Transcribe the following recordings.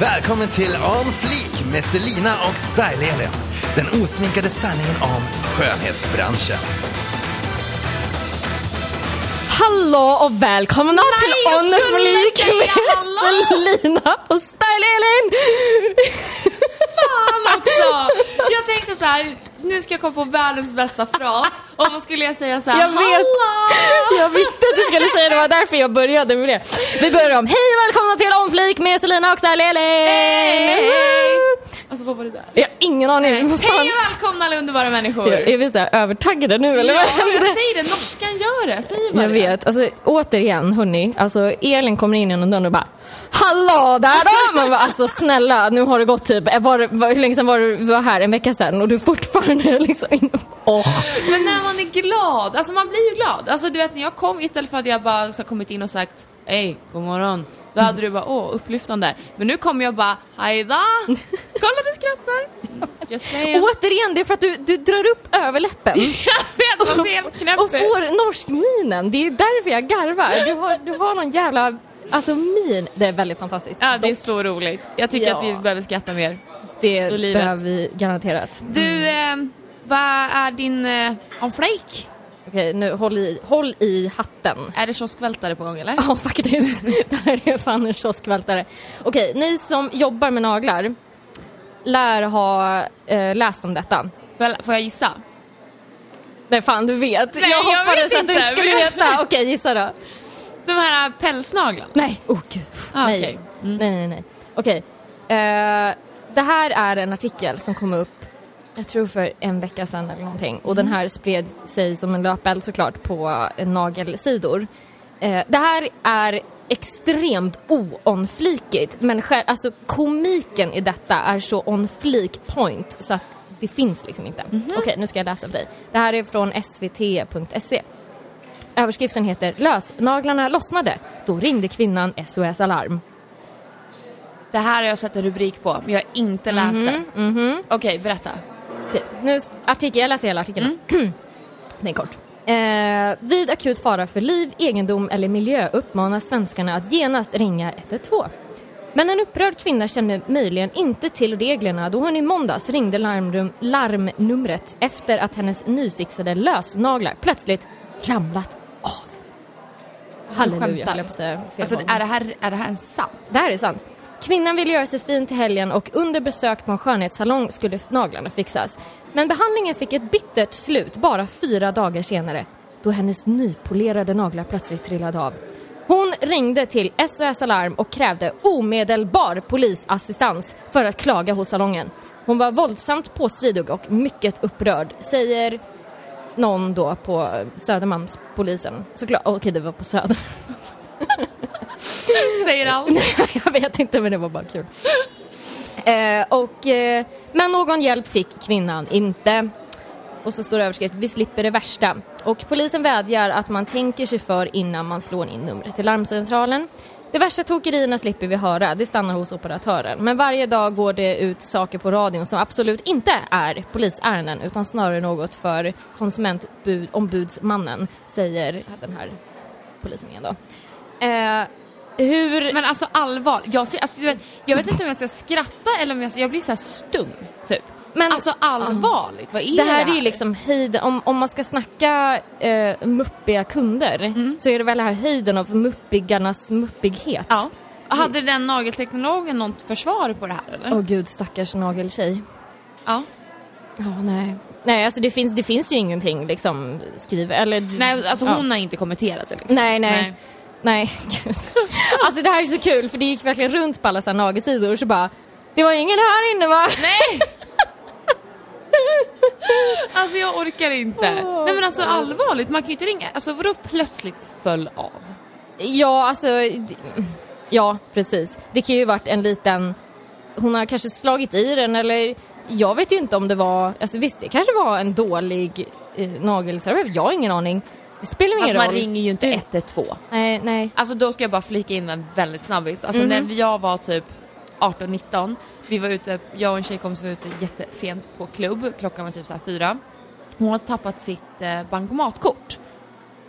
Välkommen till On Fleek med Selina och Style-Elin. Den osminkade sanningen om skönhetsbranschen. Hallå och välkomna till jag On Fleek med hallå. Selina och Style-Elin! Fan också! Jag tänkte så här, nu ska jag komma på världens bästa fras och vad skulle jag säga så här, Jag vet. Hallå! Jag visste att du skulle säga det, det var därför jag började med det. Vi börjar om, hej och välkomna till On Fleek med Selina och Style-Elin! Hej! Alltså vad var det där? Jag har ingen aning. Vad? Hej och välkomna alla underbara människor! Är vi så här övertaggade nu eller ja, vad händer? säg det, norskan gör det, säg bara Jag det. vet, alltså återigen hörni, alltså Elin kommer in genom dörren och bara Hallå där då! Man bara, alltså snälla, nu har det gått typ, var, var, hur länge sedan var du var här? En vecka sedan och du är fortfarande liksom in... Åh. Men när man är glad, alltså man blir ju glad. Alltså du vet när jag kom istället för att jag bara så kommit in och sagt hej, god morgon. Då hade du bara åh, upplyftande. Men nu kommer jag bara hejda! Kolla du skrattar! Återigen, det är för att du, du drar upp överläppen Jag vet, och ut. får norskminen. Det är därför jag garvar. Du har, du har någon jävla, alltså min. Det är väldigt fantastiskt. Ja, det är så roligt. Jag tycker Ja. att vi behöver skratta mer. det behöver vi garanterat. Du, eh, vad är din eh, on flake? Okej, nu håll i, håll i hatten. Är det kioskvältare på gång eller? Ja, faktiskt. Det här är fan en kioskvältare. Okej, ni som jobbar med naglar lär ha eh, läst om detta. Får jag, får jag gissa? Nej, fan du vet. Nej, jag jag hoppades vet att du inte. skulle veta. Okej, gissa då. De här pälsnaglarna? Nej, oh gud. Ah, nej. okej. Mm. nej, nej, nej. Okej. Eh, det här är en artikel som kom upp, jag tror för en vecka sedan eller någonting. Och den Mm. här spred sig som en löpeld såklart på eh, nagelsidor. Eh, det här är extremt oonflikigt, men själv, alltså komiken i detta är så on fleek point så att det finns liksom inte. Mhm. Okej, nu ska jag läsa för dig. Det här är från svt.se. Överskriften heter Lösnaglarna lossnade. Då ringde kvinnan SOS Alarm. Det här har jag sett en rubrik på, men jag har inte läst Mhm, den. Okej, berätta. Nu, artikel, jag läser hela artikeln. Mm. Den är kort. Eh, vid akut fara för liv, egendom eller miljö uppmanas svenskarna att genast ringa 112. Men en upprörd kvinna kände möjligen inte till reglerna då hon i måndags ringde larmrum, larmnumret efter att hennes nyfixade lösnaglar plötsligt ramlat av. Halleluja, höll jag på att säga. Alltså är det här, är det här en sant? Det här är sant. Kvinnan ville göra sig fin till helgen och under besök på en skönhetssalong skulle naglarna fixas. Men behandlingen fick ett bittert slut bara fyra dagar senare då hennes nypolerade naglar plötsligt trillade av. Hon ringde till SOS Alarm och krävde omedelbar polisassistans för att klaga hos salongen. Hon var våldsamt påstridig och mycket upprörd, säger någon då på Södermalmspolisen. Såklart, okej det var på Söder. Säger allt. jag vet inte men det var bara kul. Eh, och, eh, men någon hjälp fick kvinnan inte. Och så står det överskrift, vi slipper det värsta. Och polisen vädjar att man tänker sig för innan man slår in numret till larmcentralen. De värsta tokerierna slipper vi höra, det stannar hos operatören. Men varje dag går det ut saker på radion som absolut inte är polisärenden utan snarare något för konsumentombudsmannen, säger den här polisen igen då. Eh, hur... Men alltså allvar, jag, ser, alltså, jag vet inte om jag ska skratta eller om jag, jag blir så här stum, typ. Men- alltså allvarligt, vad är Det det här är ju liksom höjden, om, om man ska snacka eh, muppiga kunder så är det väl det här höjden av muppigarnas muppighet. Ja. Hade den nagelteknologen något försvar på det här eller? Åh gud, stackars nageltjej. Ja. Ja, nej. Nej, alltså det finns, det finns ju ingenting liksom skrivet, eller... Nej, alltså ja. hon har inte kommenterat det liksom. Nej, nej. Nej, gud. Alltså det här är så kul för det gick verkligen runt på alla så här nagelsidor så bara Det var ingen här inne va? Nej! alltså jag orkar inte. Nej men alltså allvarligt, man kan ju inte ringa. Alltså vadå plötsligt föll av? Ja, alltså... Ja, precis. Det kan ju varit en liten... Hon har kanske slagit i den eller... Jag vet ju inte om det var... Alltså visst, det kanske var en dålig eh, nagelserver. Jag har ingen aning. Det spelar ingen Alltså roll. man ringer ju inte Du- 112. Nej, nej. Alltså då ska jag bara flika in en väldigt snabbis. Alltså Mhm. när jag var typ 18-19, vi var ute, jag och en tjejkompis var ute jättesent på klubb, klockan var typ så här fyra. Hon hade tappat sitt eh, bankomatkort.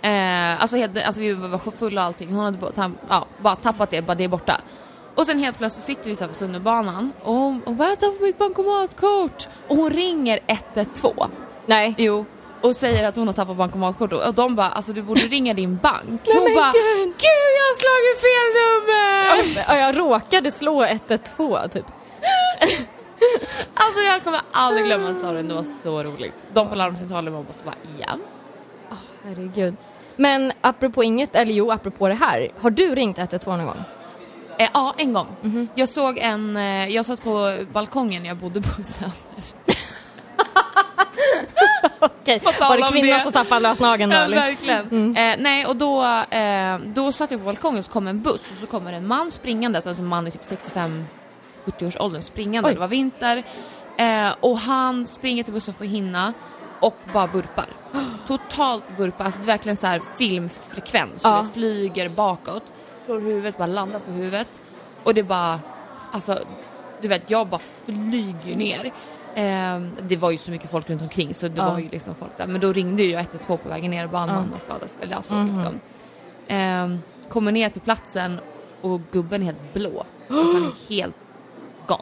Eh, alltså, helt, alltså vi var fulla och allting, hon hade bara, tam- ja, bara tappat det, bara det är borta. Och sen helt plötsligt sitter vi så på tunnelbanan och hon och vänta på mitt bankomatkort. Och hon ringer 112. Nej. Jo. Och säger att hon har tappat bankomatkort och de bara alltså du borde ringa din bank. hon men bara gud. gud jag har slagit fel nummer! Ja, jag råkade slå 112 typ. Alltså jag kommer aldrig glömma storyn, det var så roligt. De på larmcentralen var bara ja. Herregud. Men apropå inget, eller jo apropå det här. Har du ringt 112 någon gång? Eh, ja, en gång. Jag såg en, eh, jag satt på balkongen när jag bodde på Söder. Okej, var det kvinnan det. som tappade lösnageln då Ja, verkligen. Eh, nej, och då, eh, då satt jag på balkongen och så kom en buss och så kommer en man springande, alltså en man i typ 65-70 års åldern springande, Oj. det var vinter. Eh, och han springer till bussen för att hinna och bara burpar. Totalt burpar, alltså det är verkligen så här filmfrekvens. Ja. Flyger bakåt, slår huvudet, bara landar på huvudet. Och det bara, alltså du vet jag bara flyger ner. Eh, det var ju så mycket folk runt omkring så det Ja. var ju liksom folk där. Men då ringde ju jag 112 på vägen ner och bara har skadats. Eller alltså, Mhm. liksom. eh, kommer ner till platsen och gubben är helt blå. Alltså han är helt gone.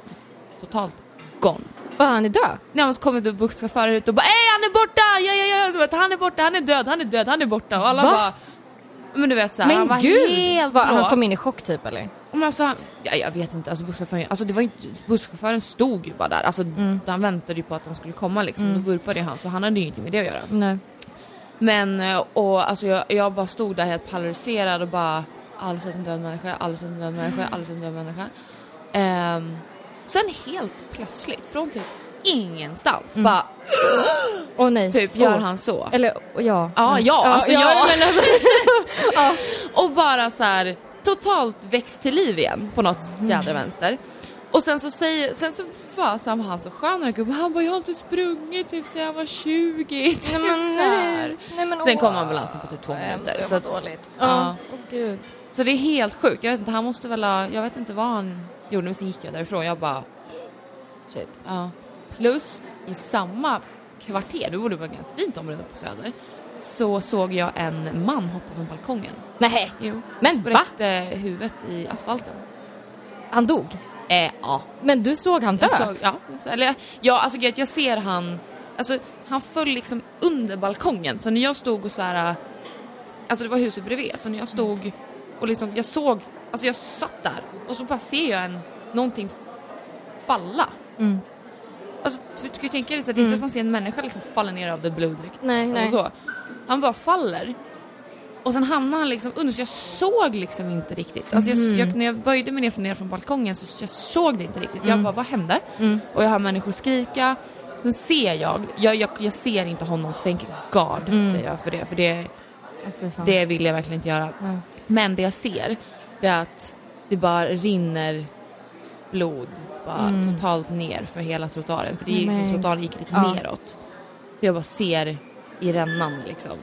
Totalt gone. Var han är död? När man kommer då busschaufförer ut och bara Ey han är borta! Ja, ja, ja, han är borta, han är död, han är död, han är borta. Och alla Va? bara men du vet såhär, han var Men gud! helt blå. han kom in i chock typ eller? Men alltså, ja, jag vet inte, alltså busschauffören, alltså det var inte, busschauffören stod ju bara där, alltså Mm. han väntade ju på att han skulle komma liksom, då vurpade han så han hade ju ingenting med det att göra. Nej. Men eh, och alltså jag, jag bara stod där helt paralyserad och bara sett en död människa, sett en död människa, aldrig sett en död människa. Ehm, sen helt plötsligt, från typ ingenstans, bara Åh nej. typ gör Åh. han så. Eller ja. Ja, ja, alltså ja. men alltså, Och bara så här totalt växt till liv igen på något jädra vänster. Och sen så säger, sen så bara så var han så skön gubben, han bara jag har inte sprungit typ sen jag var 20. Typ nej men nej. nej men, Sen kom ambulansen på typ två Nej, minuter. Så att, dåligt. ja. Åh gud. så det är helt sjukt, jag vet inte, han måste väl ha, jag vet inte vad han gjorde men sen gick jag därifrån, jag bara Shit. ja. Plus i samma kvarter, det borde vara ganska fint område på Söder, så såg jag en man hoppa från balkongen. Nej, Jo. Men va? Spräckte huvudet i asfalten. han dog. Eh, ja. Men du såg han dö? Jag såg, ja, eller ja, alltså jag ser han, alltså han föll liksom under balkongen så när jag stod och så här, alltså det var huset bredvid, så när jag stod och liksom, jag såg, alltså jag satt där och så bara ser jag en, någonting falla. Mm. Alltså du ska ju tänka dig så att det är inte att man ser en människa liksom falla ner av det blod direkt. Nej, nej. Så. Han bara faller. Och sen hamnar han liksom under så jag såg liksom inte riktigt. Alltså Mhm. jag, jag, när jag böjde mig ner från, ner från balkongen så jag såg det inte riktigt. Mm. Jag bara, vad hände? Och jag hör människor skrika. Sen ser jag, jag, jag, jag ser inte honom, thank God säger jag för det. För det, det vill jag verkligen inte göra. Nej. Men det jag ser, det är att det bara rinner blod bara totalt ner för hela trottoaren. För det är liksom, trottoaren gick lite Ja. neråt. Så jag bara ser i rännan liksom.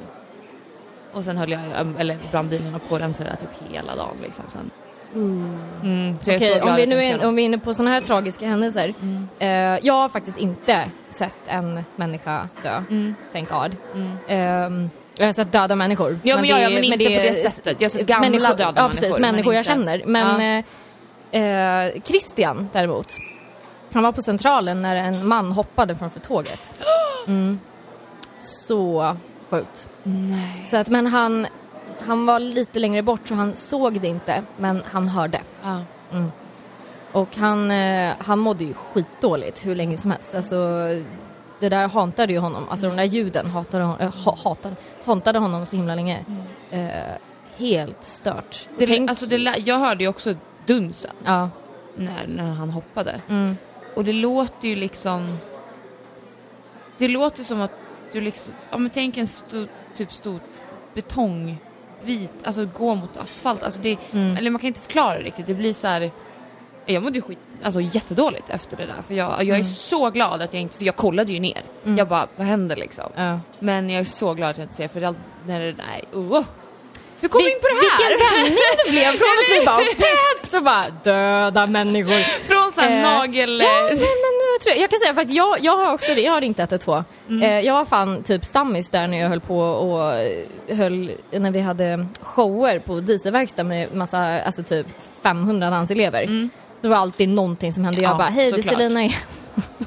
Och sen höll jag, eller brandbilarna på den sådär typ hela dagen liksom. Sen. Mm, är Okej, glad om vi, nu är, om vi är inne på sådana här tragiska händelser. Mm. Eh, jag har faktiskt inte sett en människa dö, Mm. thank God. Mm. Ehm, jag har sett döda människor. Ja, men ja, ja, men inte det på det sättet. Jag har sett gamla människor, döda ja, precis, människor, men människor jag känner. Men eh, eh, Christian däremot, han var på Centralen när en man hoppade framför tåget. Mm. Så sjukt. Nej. Så att, men han, han var lite längre bort så han såg det inte, men han hörde. Ja. Och han, eh, han mådde ju skitdåligt hur länge som helst. Alltså, det där hantade ju honom. Alltså de där ljuden hatade, hon, äh, ha, hatade, hantade honom så himla länge. Eh, helt stört. Det, Tänk, alltså det, jag hörde ju också dunsen ja, när, när han hoppade. mm, Och det låter ju liksom... Det låter som att du liksom... Ja men tänk en stor, typ stor betongbit, alltså gå mot asfalt. Alltså det, Mm. Eller man kan inte förklara det riktigt. Det blir så här... Jag mådde skit, alltså jättedåligt efter det där. För jag, jag är så glad att jag inte... För jag kollade ju ner. Jag bara, vad händer liksom? ja. Men jag är så glad att jag inte ser för det, när det nej, oh. Hur kom vi in på det här? Vilken vändning det blev från att vi bara pepp så bara döda människor. Från såhär Eh, nagel... Ja, men vad trevligt. Jag kan säga för att jag, jag har också. Jag har ringt 112. Mm. Eh, jag var fan typ stammis där när jag höll på och höll, när vi hade shower på dieselverkstad med massa, alltså typ 500 danselever. Det var alltid någonting som hände. Mm. Ja, jag bara, hej det är. Selina igen.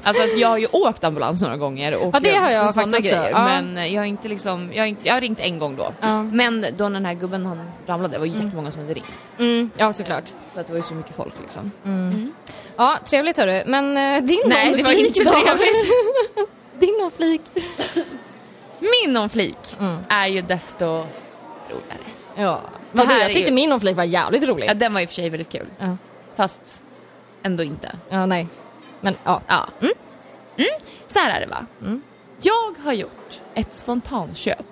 Alltså, alltså jag har ju åkt ambulans några gånger och Ja, det har jag så- också. grejer. Ja. Men jag har inte liksom, jag har, inte, jag har ringt en gång då. Ja. Men då när den här gubben han ramlade var ju jättemånga som hade ringt. Mm, ja såklart. För att det var ju så mycket folk liksom. Ja, trevligt hörru. Men eh, din Nej, det var inte då? trevligt. din någon flik. Min om flik Mm. är ju desto roligare. Ja. Vadå, här jag tyckte ju- min någon flik var jävligt rolig. Ja, den var i och för sig väldigt kul. Fast ändå inte. ja nej. Men ja. Ja. Mm. Så här är det va. Jag har gjort ett spontanköp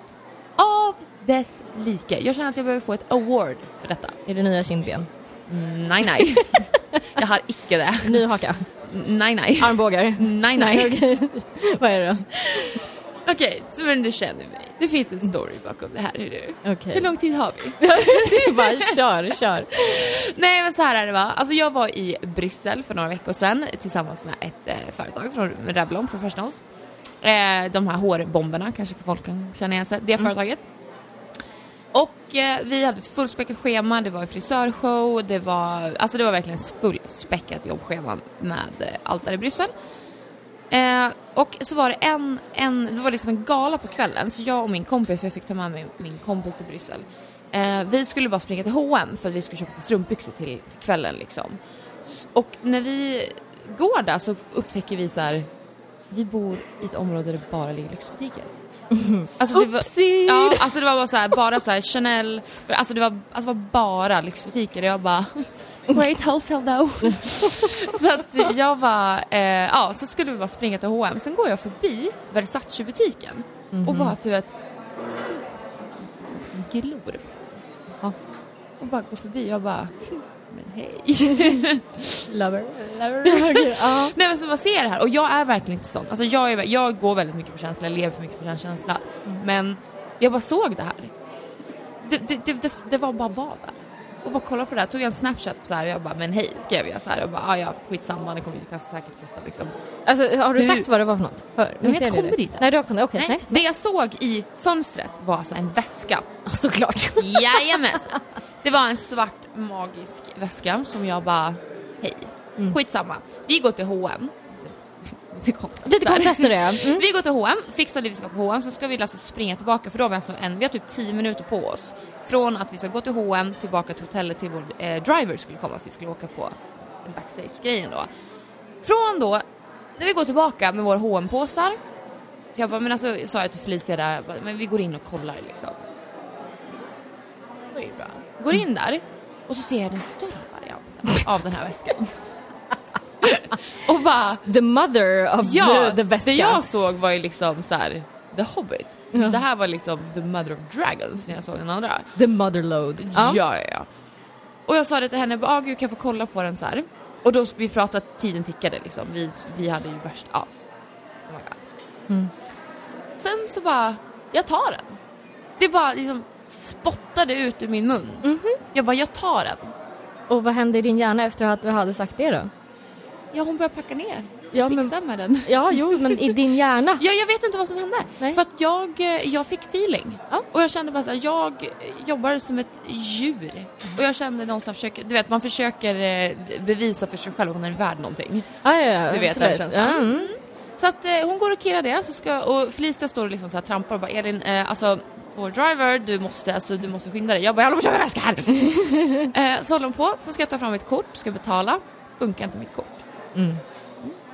av dess like. Jag känner att jag behöver få ett award för detta. Är det nya kindben? Mm, nej, nej. jag har icke det. Ny haka? Nej, nej. Armbågar? Nej, nej. okej. Vad är det då? Okej, så men du känner mig. Det finns en story bakom det här. Hur. Okej. hur lång tid har vi? bara kör, kör. Nej men så här är det va. Alltså jag var i Bryssel för några veckor sedan tillsammans med ett eh, företag från Revlon Professionals. Eh, de här hårbomberna kanske folk kan känna igen sig. Det företaget. Och eh, vi hade ett fullspäckat schema, det var frisörshow, det var, alltså det var verkligen fullspäckat jobbschema med eh, allt där i Bryssel. Eh, och så var det en, en, det var liksom en gala på kvällen så jag och min kompis, för jag fick ta med mig min kompis till Bryssel. Eh, vi skulle bara springa till H&M för att vi skulle köpa strumpbyxor till, till kvällen liksom. S- Och när vi går där så upptäcker vi så här. vi bor i ett område där det bara ligger lyxbutiker. Alltså det var, Oopsie! ja, alltså det var bara så här, bara så här Chanel, alltså det var, alltså det var bara lyxbutiker och jag bara Great hotel though. så att jag bara, eh, ja så skulle vi bara springa till H&M. sen går jag förbi Versace-butiken och bara du vet, så som glor på. Ja. Och bara går förbi och bara, men hej. Lover. Okej, ja. Nej men så vad ser det här och jag är verkligen inte sån. Alltså jag, är, jag går väldigt mycket på känsla, jag lever för mycket den känsla. Men jag bara såg det här. Det, det, det, det, det var bara var där. Och bara kolla på det här, tog jag en snapchat så här och jag bara men hej skrev jag så här och bara ah, ja skitsamma det kommer ju säkert kosta liksom. Alltså har du Hur- sagt vad det var för något? Hör, Men jag kommer dit. Nej, du har kommit, okej. Nej. Nej. Det jag såg i fönstret var alltså en väska. Ja, Såklart. Jajamensan. Det var en svart magisk väska som jag bara hej, skitsamma. Vi går till H&M. Lite kontrast Lite kontraster det. Mm. Vi går till H&M, fixar det vi ska på H&M, sen ska vi alltså springa tillbaka för då har vi alltså en, vi har typ 10 minuter på oss. Från att vi ska gå till H&M tillbaka till hotellet till vår eh, driver skulle komma för vi skulle åka på backstage-grejen då. Från då, när vi går tillbaka med våra hm påsar så jag bara, men alltså sa jag till Felicia där, bara, men vi går in och kollar liksom. Det var ju bra. Går in där och så ser jag den större varianten av den här väskan. och bara, The mother of Ja, the, the väska. det jag såg var ju liksom så här. The Hobbit. Ja. Det här var liksom The Mother of Dragons när jag såg den andra. The motherload. Ja, ja, ja. Och jag sa det till henne, bara, ah, gud kan jag få kolla på den så här? Och då vi pratade, tiden tickade liksom. Vi, vi hade ju värst, ja. Oh my God. Mm. Sen så bara, jag tar den. Det bara liksom spottade ut ur min mun. Mhm. Jag bara, jag tar den. Och vad hände i din hjärna efter att du hade sagt det då? Ja, hon började packa ner. Ja, men, Fixa med den. ja jo, men i din hjärna. Ja, jag vet inte vad som hände. Nej. För att jag, eh, jag fick feeling. Ja. Och jag kände bara så här, jag jobbar som ett djur. Och jag kände någon som försöker, du vet man försöker eh, bevisa för sig själv att hon är värd någonting. Ja, ja, ja, Du vet absolut. den känslan. Ja, mm. Så att eh, hon går och kirrar det så ska, och Felicia står och liksom så här trampar och bara Elin, eh, alltså vår driver, du måste, alltså, du måste skynda dig. Jag bara, jag håller på att köpa väska här! eh, så håller hon på, så ska jag ta fram mitt kort, ska betala. Funkar inte mitt kort. Mm.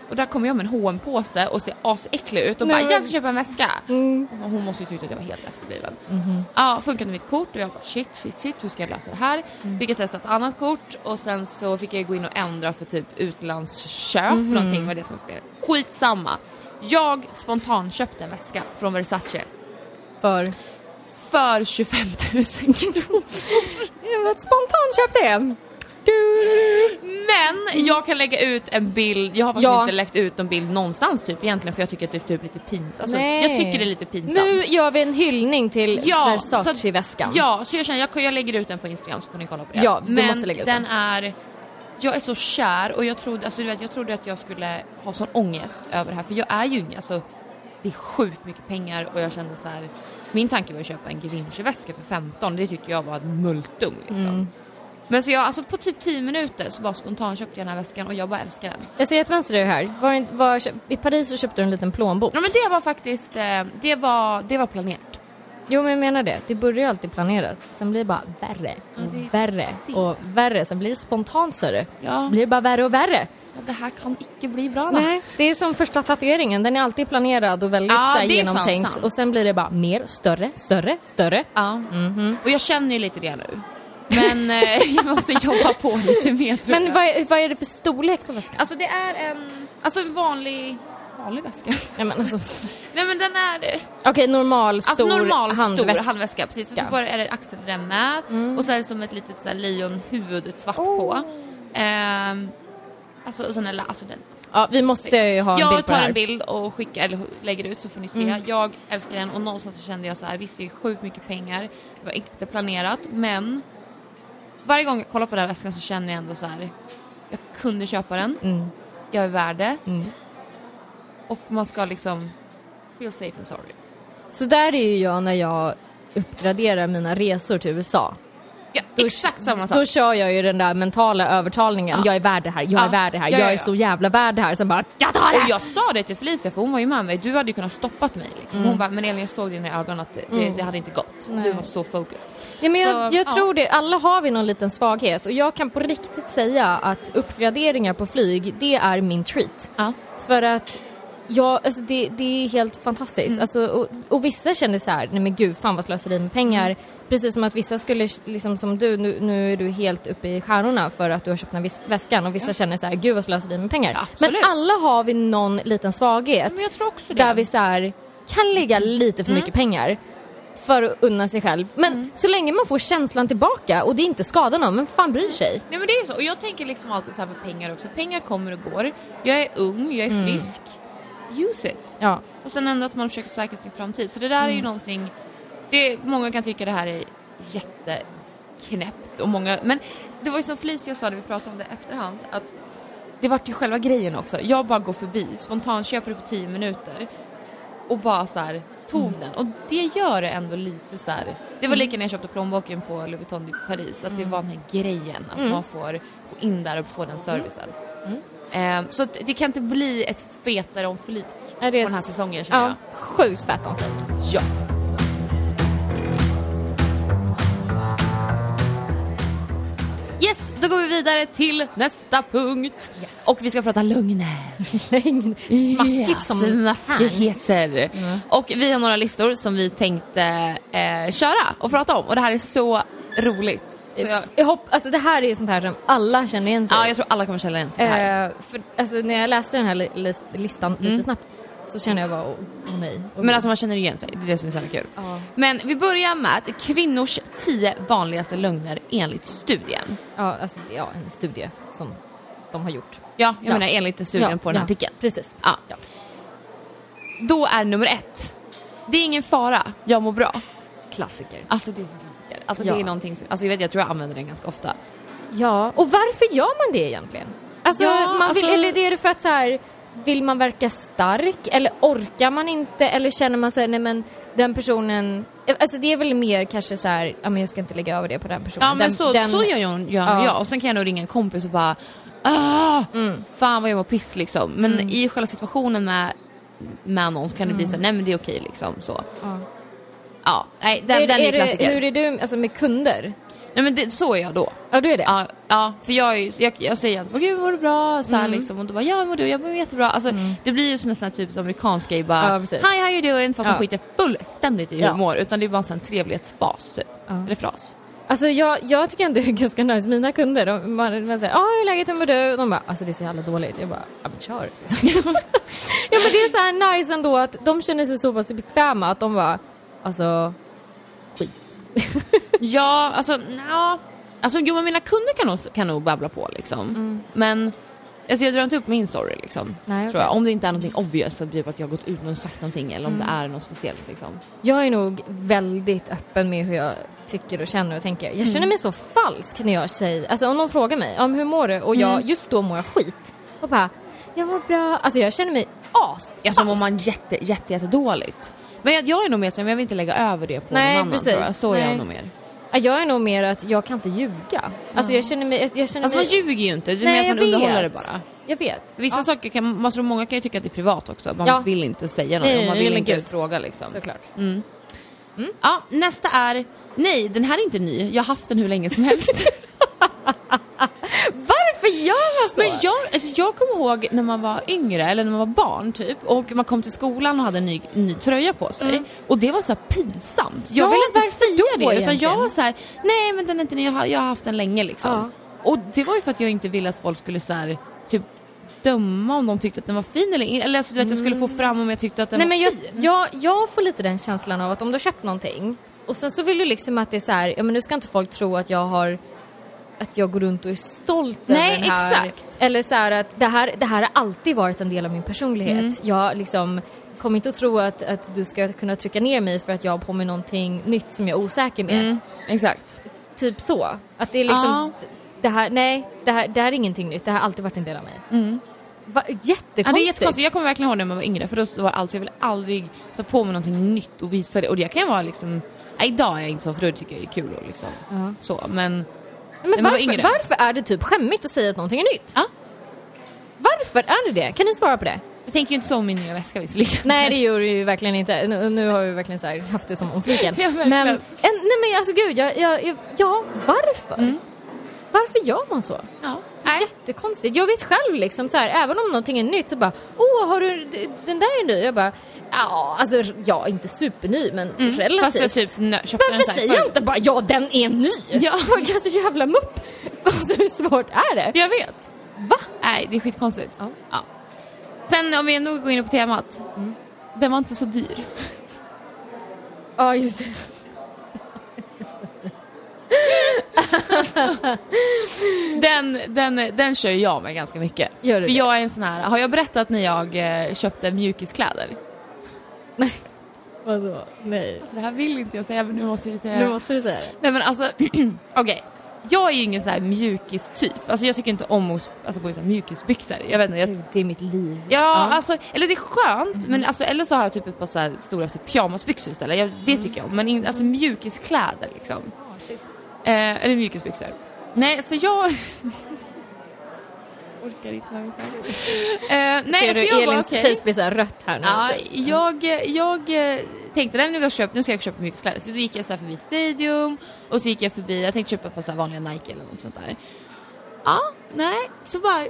Och där kommer jag med en hm påse och ser asäcklig ut och Nej, bara jag ska köpa en väska. Mm. Och Hon måste ju tycka att jag var helt efterbliven. Mhm. Ja, funkade mitt kort och jag bara shit, shit, shit, hur ska jag lösa det här? Mm. Fick jag testa ett annat kort och sen så fick jag gå in och ändra för typ utlandsköp, Mhm. någonting var det som blev. Skitsamma. Jag spontant köpte en väska från Versace För? för 25 000 kronor. Det var Men jag kan lägga ut en bild, jag har faktiskt Ja. inte lagt ut någon bild någonstans typ egentligen för jag tycker att det är typ lite pinsamt. Alltså, Nej. jag tycker det är lite pinsamt. Nu gör vi en hyllning till Ja, Versace-väskan. Ja, så jag känner jag, jag lägger ut den på Instagram så får ni kolla på det. Ja, du Men måste lägga ut den den. är... jag är så kär och jag trodde, alltså, du vet, jag trodde att jag skulle ha sån ångest över det här för jag är ju alltså det är sjukt mycket pengar och jag kände så här. min tanke var att köpa en Givenchy-väska för 15, det tyckte jag var ett multum liksom. Mm. Men så jag, alltså på typ 10 minuter så bara spontant köpte jag den här väskan och jag bara älskar den. Jag ser ett mönster här. Var, det- var, I Paris så köpte du en liten plånbok. Ja men det var faktiskt, eh, det var, det var planerat. Jo men jag menar det. Det börjar ju alltid planerat. Sen blir det bara värre Ja, och det- värre det- och värre. Sen blir det spontant så det. Ja. Så blir det bara värre och värre. Ja, det här kan icke bli bra va? Nej, det är som första tatueringen. Den är alltid planerad och väldigt Ja, så här, det genomtänkt. Och sen blir det bara mer, större, större, större. Ja. Mhm. Och jag känner ju lite det nu. Men eh, jag måste jobba på lite mer tror Men jag. vad är, vad är det för storlek på väskan? Alltså det är en, alltså en vanlig, vanlig väska. Nej, men alltså, Nej men den är, Okej, normal, stor alltså normal handväska. stor handväska precis. Och så får, är det axelrem med och så är det som ett litet så här, lejonhuvud, ett svart Oh. på. Ehm, alltså, och sen är, alltså den. Ja, vi måste ju ha en jag bild på det tar här. en bild och skickar, eller lägger ut så får ni se. Mm. Jag älskar den och någonstans så kände jag så här, visst det är sjukt mycket pengar, det var inte planerat men varje gång jag kollar på den här väskan så känner jag ändå så här, jag kunde köpa den, Mm. jag är värd det Mm. och man ska liksom feel safe and sorry. Så där är ju jag när jag uppgraderar mina resor till USA. Ja, Då- exakt samma sak. Då kör jag ju den där mentala övertalningen. Ja. Jag är värd det här, jag Ja. är värd det här, Ja, jag ja, är så jävla värd det här. Sen bara, jag tar det! Och jag sa det till Felicia för hon var ju med mig, du hade ju kunnat stoppat mig liksom. Mm. Hon bara, men Elin jag såg i dina ögon att det, det, det hade inte gått. Nej. Du var så focused. Ja, men jag, Så, jag ja. tror det, alla har vi någon liten svaghet och jag kan på riktigt säga att uppgraderingar på flyg, det är min treat. För att Ja, alltså det, det är helt fantastiskt. Mm. Alltså, och, och vissa känner så här, nej men gud, fan vad slöseri med pengar. Mm. Precis som att vissa skulle, liksom som du, nu, nu är du helt uppe i stjärnorna för att du har köpt den här väskan och vissa känner så här, gud vad slöseri med pengar. Ja, men alla har vi någon liten svaghet Men jag tror också det. där vi så här, kan lägga lite för mycket pengar för att unna sig själv. Men så länge man får känslan tillbaka och det inte skadar någon, men fan bryr sig? Nej men det är så, och jag tänker liksom alltid så här med pengar också. Pengar kommer och går. Jag är ung, jag är frisk. Use it. Ja. Och sen ändå att man försöker säkra sin framtid. Så det där är ju någonting, det, många kan tycka det här är jätteknäppt och många, men det var ju som Felicia sa när vi pratade om det efterhand, att det vart ju själva grejen också. Jag bara går förbi, spontant köper det på 10 minuter och bara så här tog den och det gör det ändå lite så här. Det var lika när jag köpte plånboken på Louis Vuitton i Paris, att det var den här grejen att man får gå in där och få den servicen. Eh, så det kan inte bli ett fetare om flik på den här säsongen känner Ja, jag. sjukt fett om flik. Ja. Yes, då går vi vidare till nästa punkt. Yes. Och vi ska prata lögner. Smaskigt som Smaskigheter. Och vi har några listor som vi tänkte eh, köra och prata om. Och det här är så roligt. Så jag, Jag hopp, alltså det här är ju sånt här som alla känner igen sig ja, jag tror alla kommer känna igen sig i. Eh, för, alltså, när jag läste den här li- lis- listan Mm. lite snabbt så känner jag bara, åh oh, nej. Åh, Men alltså man känner igen sig, det är det som är så kul. Ja. Men vi börjar med att kvinnors 10 vanligaste lögner enligt studien. ja, alltså, ja, en studie som de har gjort. Ja, jag Ja. menar enligt studien ja, på den här ja, artikeln. Precis. Ja. Då är nummer ett. Det är ingen fara, jag mår bra. Klassiker. Alltså det är så klassiker. Alltså det är någonting som, alltså jag vet jag tror jag använder den ganska ofta. Ja, och varför gör man det egentligen? Alltså, man vill, alltså- eller är det för att så här, vill man verka stark eller orkar man inte eller känner man sig nej men den personen, alltså det är väl mer kanske så här, ja men jag ska inte lägga över det på den personen. Ja men den, så, den, så gör jag, gör Ja. jag och sen kan jag nog ringa en kompis och bara ah, Mm. fan vad jag mår piss liksom. Men i själva situationen med, med någon så kan det bli så här, nej men det är okej liksom så. Ja. Ja, nej den, är, den är, är ju det, klassiker. hur är du alltså med kunder? Nej men det, så är jag då. Ja du är det? Ja, ja för jag, är jag, jag säger att gud mår du bra? Så Mm. liksom och då bara ja mår du? Jag mår jättebra. Alltså det blir ju sån här typ amerikansk grej bara Ja, precis. hi how you doing? Fast de Ja. skiter fullständigt i hur Ja. jag mår utan det är bara en sån trevlighetsfas typ. Ja. Eller fras. Alltså jag, jag tycker ändå det är ganska nice, mina kunder, de, man, man säger ja hur är läget, hur mår du? Och de bara alltså det är så jävla dåligt. Jag bara ja men kör. ja men det är så här nice ändå att de känner sig så pass bekväma att de bara alltså. Ja, alltså ja. Alltså jo men mina kunder kan nog, kan nog babbla på liksom. Mm. Men Alltså jag drar inte upp min story liksom. Nej, tror jag. Om det inte är någonting obvious, så typ att jag har gått ut och sagt någonting eller om Mm. det är något speciellt liksom. Jag är nog väldigt öppen med hur jag tycker och känner och tänker. Jag känner mig så falsk när jag säger, alltså om någon frågar mig om hur mår du och jag, just då mår jag skit. Och bara, jag mår bra. Alltså jag känner mig as Alltså mår man jätte, jätte, jätte dåligt. Men jag, jag är nog mer men jag vill inte lägga över det på Nej, någon annan precis. tror jag. Så är jag Nej. nog mer. Ja, Jag är nog mer att jag kan inte ljuga. Alltså jag känner mig, jag känner Alltså man mig... ljuger ju inte, är Nej, mer att man underhåller det vet. bara. Jag vet. Vissa ja, saker kan, tror många kan ju tycka att det är privat också. Man Ja. vill inte säga något, Nej, man nej, vill inte gud. fråga liksom. såklart. Ja, nästa är, nej den här är inte ny, jag har haft den hur länge som helst. Varför gör man så? Men jag, alltså jag kommer ihåg när man var yngre, eller när man var barn typ, och man kom till skolan och hade en ny, ny tröja på sig. Och det var så pinsamt. Jag Ja, ville inte säga det, utan jag egentligen? var så här: nej men den är inte ny, jag har, jag har haft den länge liksom. Ja. Och det var ju för att jag inte ville att folk skulle så här, typ döma om de tyckte att den var fin eller. Eller alltså, du vet, jag skulle få fram om jag tyckte att den Nej var men jag, fin. jag, jag får lite den känslan av att om du har köpt någonting och sen så vill du liksom att det är så här, ja men nu ska inte folk tro att jag har att jag går runt och är stolt Nej, över den här. exakt. Eller så här att det här, det här har alltid varit en del av min personlighet. Mm. Jag liksom kommer inte att tro att, att du ska kunna trycka ner mig för att jag har på mig någonting nytt som jag är osäker med. Mm, exakt. Typ så. Att det är liksom, Ja. det här, nej, det här, det här är ingenting nytt. Det här har alltid varit en del av mig. Mm. Va, jättekonstigt. Ja, det är jättekonstigt. Jag kommer verkligen ihåg när man var yngre för då var alltså, jag vill aldrig ta på mig någonting nytt och visa det. Och det kan vara liksom, nej, idag är jag inte så för då tycker jag det är kul och liksom Ja. så. Men Men När man var varför, yngre. varför är det typ skämmigt att säga att någonting är nytt? ja, Varför är det det? Kan ni svara på det? jag tänker ju inte så om min nya väska visserligen. Nej det gör du ju verkligen inte. Nu, nu har vi verkligen så haft det som om fliken. Ja, men, en, nej men alltså gud, jag, jag, jag, ja varför? Varför gör man så? Mm. Ja. Det är Nej. jättekonstigt. Jag vet själv liksom så här, även om någonting är nytt så bara åh har du, den där är ny? Jag bara ja alltså ja inte superny men relativt. Mm. Fast jag typ köpte Varför den säger jag inte bara ja den är ny? Ja. Jag är så jävla mupp. Alltså hur svårt är det? Jag vet. Va? Nej, det är skitkonstigt. Ja. Ja. Sen om vi ändå går in på temat. Den var inte så dyr. Ja just det. Den, den, den kör jag med ganska mycket. Gör du För det? jag är en sån här, har jag berättat när jag eh, köpte mjukiskläder? Vadå? Nej. Alltså det här vill inte jag säga men nu måste jag säga Nu det. måste du säga det. Nej men alltså, okej. Jag är ju ingen sån här mjukis-typ. Alltså jag tycker inte om att alltså, gå i så här mjukisbyxor. Jag vet inte, jag, Det är mitt liv. Ja, alltså, eller det är skönt, men alltså, eller så har jag typ ett par så här stora typ, pyjamasbyxor istället. Jag, det tycker jag om. Men in, alltså mjukiskläder liksom. Eh, eller mjukisbyxor. Nej, så jag... Orkar inte med mig själv. Eh, nej, Ser så du jag Elins okej. face blir så rött här nu? Ja, jag, jag eh, tänkte nej, nu, ska jag köpa, nu ska jag köpa mjukiskläder. Så då gick jag så här förbi Stadium och så gick jag förbi, jag tänkte köpa ett par så här vanliga Nike eller något sånt där. Ja, nej, så bara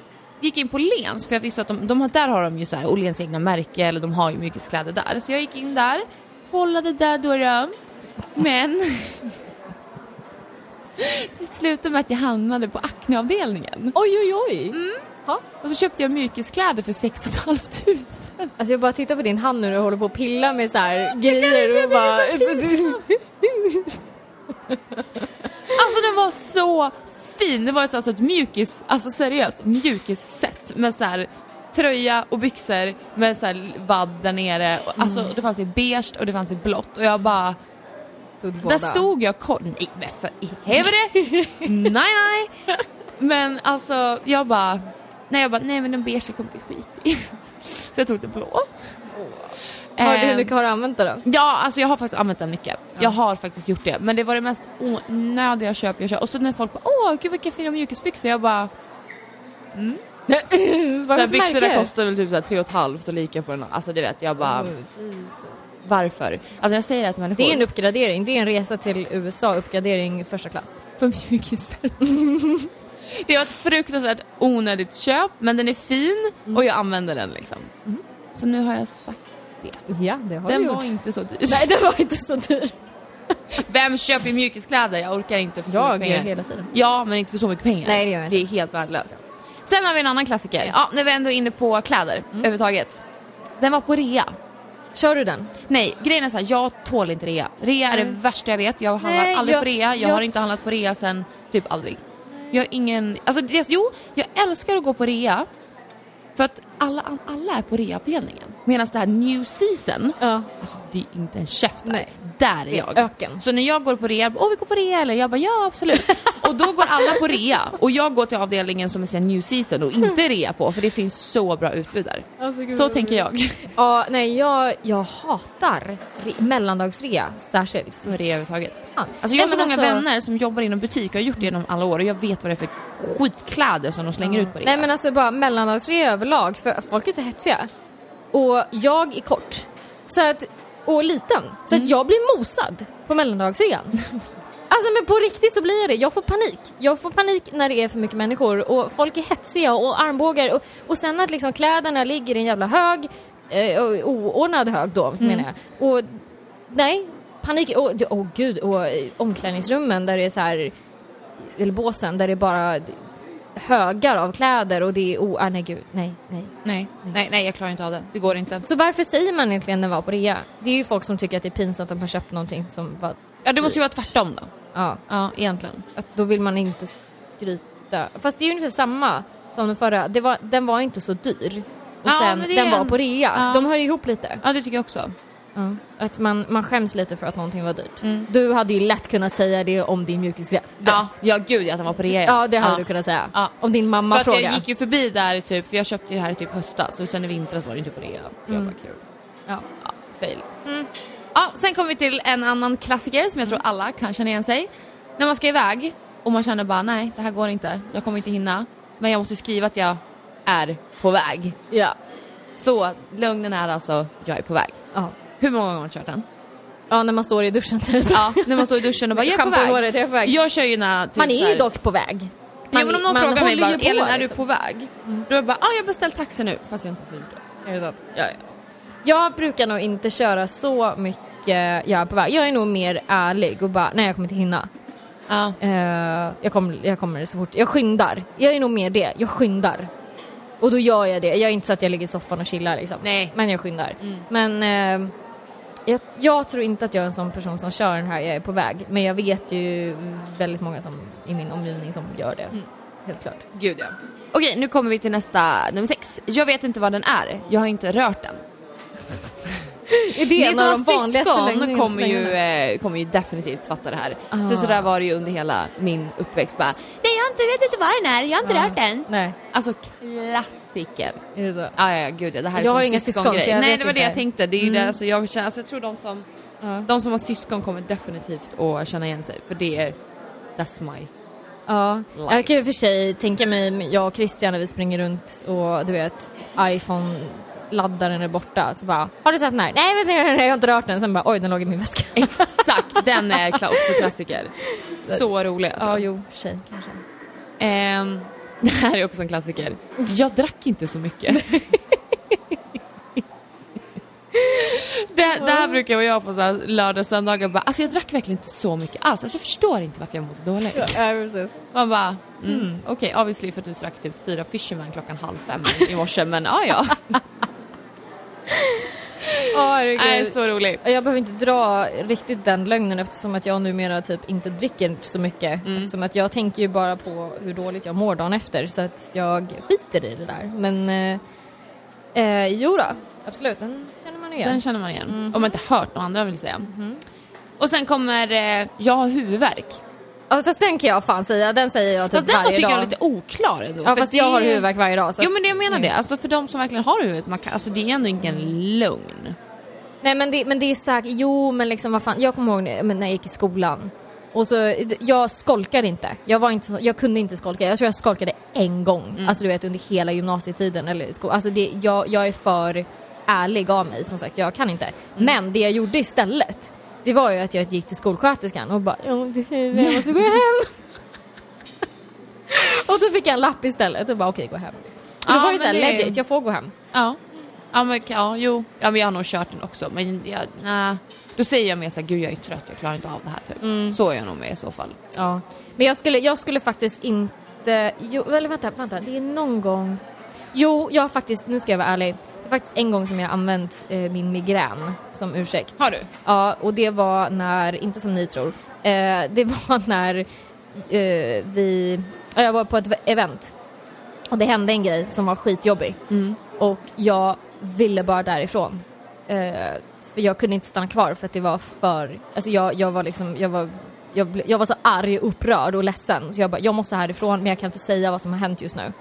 gick jag in på Lens för jag visste att de, de har, där har de ju så här Åhléns egna märke eller de har ju mjukiskläder där. Så jag gick in där, kollade där då. Men det slutade med att jag hamnade på Acne-avdelningen. Oj oj oj. Mm. Ja. Och så köpte jag mjukiskläder för 6 500. Alltså jag bara tittar på din hand nu och håller på att pilla med så här grejer och bara... Alltså den var så fin! Det var alltså ett mjukis, alltså seriöst mjukisset med så här tröja och byxor med så här vadd där nere. Alltså det fanns i beige och det fanns i blått och jag bara, där stod jag koll, nej men för i helvete! nej nej! Men alltså jag bara, nej jag bara, nej men den beige kommer bli skit i. Så jag tog det blå. Har, du- hur Ehm, mycket har du använt det då? Ja, alltså jag har faktiskt använt den mycket. Jag har faktiskt gjort det. Men det var det mest onödiga köp jag köpt. Och så när folk bara åh gud vilka fina mjukisbyxor. Jag bara, för byxorna kostar väl typ så här tre och ett halvt och lika på den. Alltså du vet, jag bara, Oh. Varför? Alltså jag säger det till människor. Det är en uppgradering. Det är en resa till USA, uppgradering första klass. för mjukiset. det var ett fruktansvärt onödigt köp men den är fin Mm. och jag använder den liksom. Så nu har jag sagt det. Ja, det har Den du var gjort. inte så dyr. Nej, det var inte så dyr. Vem köper mjukiskläder? Jag orkar inte för så Jag mycket pengar. hela tiden. Ja, men inte för så mycket pengar. Nej, det gör jag inte. Det är helt värdelöst. Sen har vi en annan klassiker. Ja, när vi ändå är inne på kläder Mm. överhuvudtaget. Den var på rea. Kör du den? Nej, grejen är så här, jag tål inte rea. Rea är det värsta jag vet. Jag handlar Nej, aldrig jag- på rea. Jag, jag- har inte handlat på rea sen typ aldrig. Jag har ingen, alltså det, jo, jag älskar att gå på rea För att alla, alla är på reavdelningen. Medan det här new season, Ja. alltså det är inte en käft där. Nej. Där är jag. öken. Så när jag går på rea, åh vi går på rea eller? Jag bara ja absolut. och då går alla på rea och jag går till avdelningen som är sen new season och inte rea på för det finns så bra utbud där. Så tänker jag. Ja, nej jag, jag hatar re, mellandagsrea särskilt. För rea överhuvudtaget. Alltså jag har så många alltså- vänner som jobbar inom butik och har gjort det genom alla år och jag vet vad det är för skitkläder som de slänger ut på rea. Nej men alltså bara mellandagsrea överlag för folk är så hetsiga. Och jag är kort. Så att, och liten. Så Mm. att jag blir mosad på mellandagsrean. Alltså men på riktigt så blir jag det. Jag får panik. Jag får panik när det är för mycket människor och folk är hetsiga och armbågar och, och sen att liksom kläderna ligger i en jävla hög, eh, oordnad hög då Mm. menar jag. Och nej, panik. Åh oh, oh, gud, och eh, omklädningsrummen där det är så här eller båsen där det är bara högar av kläder och det är oh, ah, nej gud, nej, nej. nej, nej, nej jag klarar inte av det. Det går inte. Så varför säger man egentligen när det var på rea? Det är ju folk som tycker att det är pinsamt att man köpt någonting som var, Ja det måste ju vara tvärtom då. ja, Ja egentligen. att då vill man inte skryta. Fast det är ju ungefär samma som den förra, det var, den var inte så dyr. Och Ja, sen, den var en- på rea. Ja. De hör ihop lite. Ja det tycker jag också. Ja. Att man, man skäms lite för att någonting var dyrt. Mm. Du hade ju lätt kunnat säga det om din mjukisglass. Ja, ja gud att den var på rea. Ja, det hade ja. du kunnat säga. Ja. Om din mamma För frågar. jag gick ju förbi där typ, för jag köpte ju det här i typ höstas och sen i vintras var det inte på rea. Så jag bara kul. Ja. Ja, fail. Mm. Ja, sen kommer vi till en annan klassiker som jag tror alla kan känna igen sig. När man ska iväg och man känner bara nej, det här går inte, jag kommer inte hinna. Men jag måste skriva att jag är på väg. Ja. Så lögnen är alltså, jag är på väg. Ja. Hur många gånger har man kört den? ja, när man står i duschen typ. Ja, när man står i duschen och bara jag är på väg. håret, jag är på väg. Jag kör ju när typ man är ju dock på väg. Man, ja, men om någon frågar mig bara, Elin är du liksom. på väg? Då är jag bara, ah, jag har beställt taxi nu. Fast jag inte har gjort det. Är det så? Ja, ja. Jag brukar nog inte köra så mycket jag är på väg. Jag är nog mer ärlig och bara, nej jag kommer inte hinna. Ja. Eh, jag, kommer, jag kommer så fort, jag skyndar. Jag är nog mer det, jag skyndar. Och då gör jag det. Jag är inte så att jag ligger i soffan och chillar liksom. Nej. Men jag skyndar. Mm. Men eh, jag, jag tror inte att jag är en sån person som kör den här jag är på väg. Men jag vet ju väldigt många som i min omgivning som gör det. Mm. Helt klart. Gud ja. Okej, nu kommer vi till nästa, nummer sex. Jag vet inte vad den är, jag har inte rört den. Är Ni en som av har de vanligaste syskon kommer ju, eh, kommer ju definitivt fatta det här. Ah. För sådär var det ju under hela min uppväxt. Bara, Nej jag har inte, vet inte vad den är, jag har inte Ja. rört den. Nej, Alltså klassiker. är det så? Ja, ja, ja, gud ja. Det här är Jag har som inga syskon, så jag Nej, det var det jag tänkte. Det är Mm. det, alltså, jag, känner, alltså, jag tror de som, Ja. de som har syskon kommer definitivt att känna igen sig. För det är, that's my... Ja, Life. jag kan ju för sig tänka mig, jag och Christian när vi springer runt och du vet, iPhone-laddaren är borta, så bara Har du sett den här? Nej, du, nej, jag har inte rört den. Sen bara oj, den låg i min väska. Exakt, den är också klassiker. Så rolig alltså. Ja, jo, sig kanske. Ehm, det här är också en klassiker. Jag drack inte så mycket. det, det här brukar jag på så här lördag söndagar bara, alltså jag drack verkligen inte så mycket alls. Alltså jag förstår inte varför jag mår så dåligt. Ja, precis. Man bara, mm, okej obviously för att du drack typ fyra Fisherman klockan halv fem i morse men ja ja. Herregud. Nej, så rolig. Jag behöver inte dra riktigt den lögnen eftersom att jag numera typ inte dricker så mycket. Mm. Eftersom att jag tänker ju bara på hur dåligt jag mår dagen efter så att jag skiter i det där. Men eh, eh, jo då, absolut, den känner man igen. Den känner man igen. Mm. Om man inte hört någon andra vill säga. Och sen kommer eh, jag har huvudvärk. Ja, fast den kan jag fan säga, den säger jag typ Fast den var varje tycker dag. jag är lite oklar ändå. ja fast det- jag har huvudvärk varje dag. Så Jo men det jag menar Mm. det, alltså för de som verkligen har huvudet, man kan, alltså det är ändå ingen lögn. Nej men det, men det är säkert, jo men liksom vad fan, jag kommer ihåg när, jag gick i skolan. Och så, jag skolkade inte. Jag, var inte jag kunde inte skolka. Jag tror jag skolkade en gång. Mm. Alltså du vet under hela gymnasietiden. Eller sko- alltså det, jag, jag är för ärlig av mig som sagt. Jag kan inte. Mm. Men det jag gjorde istället. Det var ju att jag gick till skolsköterskan och bara "Jag måste gå hem. och så fick jag en lapp istället och bara okej gå hem. Liksom. Och då Ja, var det men såhär det- legit, jag får gå hem. Ja. Ja men ja, jo. Ja men jag har nog kört den också men jag, nej. Då säger jag mer såhär, gud jag är trött, jag klarar inte av det här typ. Mm. Så är jag nog med i så fall. Ja, men jag skulle, jag skulle faktiskt inte... Jo, eller vänta, vänta, det är någon gång... Jo, jag har faktiskt, nu ska jag vara ärlig. Det är faktiskt en gång som jag använt eh, min migrän som ursäkt. Har du? Ja, och det var när, inte som ni tror, eh, det var när eh, vi... ja, Jag var på ett event Och det hände en grej som var skitjobbig. Mm. Och jag ville bara därifrån. Eh, för jag kunde inte stanna kvar för att det var för... Alltså jag, jag var liksom... Jag var, jag, jag var så arg, upprörd och ledsen. Så jag bara, jag måste härifrån men jag kan inte säga vad som har hänt just nu.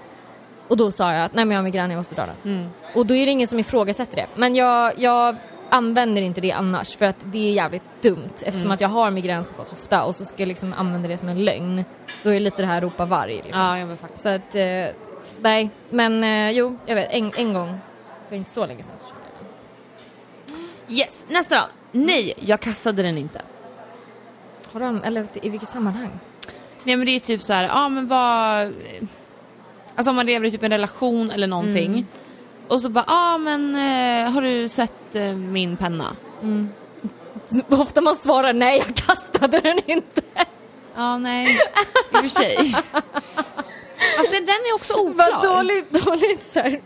Och då sa jag att nej men jag har migrän, jag måste dra den. Mm. Och då är det ingen som ifrågasätter det. Men jag, jag använder inte det annars för att det är jävligt dumt eftersom Mm. att jag har migrän så pass ofta och så ska jag liksom använda det som en lögn. Då är det lite det här ropa varg liksom. Ja, jag faktiskt. Så att, eh, nej. Men eh, jo, jag vet, en, en gång för inte så länge sedan så körde jag den. Yes, nästa då. Nej, jag kastade den inte. Har de, eller i vilket sammanhang? Nej men det är typ så här, ja men vad... Alltså om man lever i typ en relation eller någonting. Mm. Och så bara, ja men eh, har du sett eh, min penna? Så Ofta man svarar nej, jag kastade den inte. Ja nej, i och för sig. Fast den, är också oklar. Vad dåligt, dåligt så här,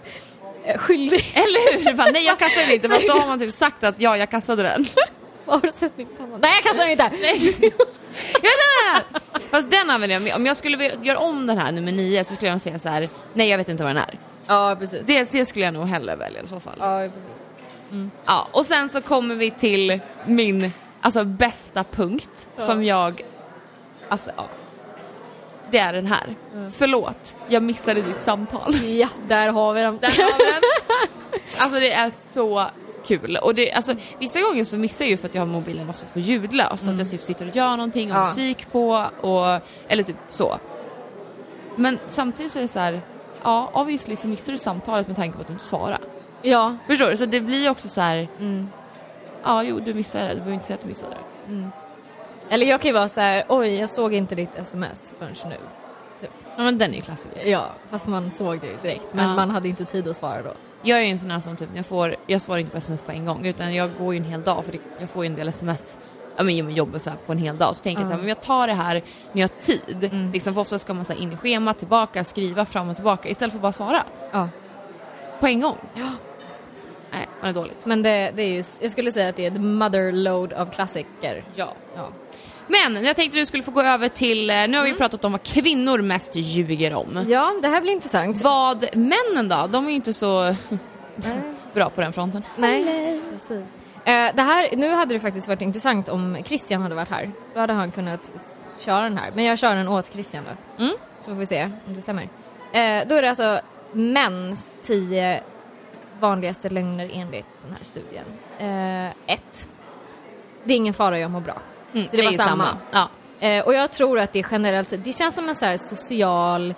eh, skyldig. Eller hur? Bara, nej jag kastade den inte, fast då har man typ sagt att ja jag kastade den. Har du sett min panna? Nej, jag kastade den inte. Jag vet inte! Fast den använder jag, om jag skulle göra om den här nummer nio så skulle jag säga så här, nej jag vet inte vad den är. Ja, precis. Det, det skulle jag nog hellre välja i så fall. Ja, precis. Ja, och sen så kommer vi till min alltså, bästa punkt som jag... Alltså, ja. Det är den här. Förlåt, jag missade ditt samtal. Ja, där har vi den. Där har vi den. Alltså det är så kul. Och det, alltså, vissa gånger så missar jag ju för att jag har mobilen oftast på ljudlös. Så att jag typ sitter och gör någonting och Ja. musik på. Och, eller typ så. Men samtidigt så är det så här. Ja, obviously så missar du samtalet med tanke på att du inte svarar. Ja, Förstår du? Så det blir också så här. Mm. Ja, jo du missade det. Du behöver inte säga att du missade det. eller jag kan ju vara så här, oj, jag såg inte ditt sms förrän nu. Typ. Ja, men den är ju klassiker. Ja, fast man såg det ju direkt. Men Ja. man hade inte tid att svara då. Jag är ju en sån här som typ, jag, får, jag svarar inte på sms på en gång utan jag går ju en hel dag för det, jag får ju en del sms ja, men, med jobbet så här, på en hel dag. Så tänker jag så här, jag tar det här när jag har tid. Liksom, för ofta ska man så in i schemat, tillbaka, skriva fram och tillbaka istället för att bara svara Ja. på en gång. Ja. Nej, man är dåligt. Men det, det är ju, jag skulle säga att det är the mother load av klassiker. Ja. Ja. Men jag tänkte du skulle få gå över till, eh, nu har vi pratat om vad kvinnor mest ljuger om. ja, det här blir intressant. Vad männen då? De är ju inte så bra på den fronten. Nej, precis. Eh, det här, nu hade det faktiskt varit intressant om Christian hade varit här. Då hade han kunnat köra den här. Men jag kör den åt Christian då. Mm. Så får vi se om det stämmer. Eh, då är det alltså mäns tio vanligaste lögner enligt den här studien. Eh, ett. Det är ingen fara, jag mår bra. Mm, Så det var ju samma. Ja. Eh, och jag tror att det generellt, det känns som en så social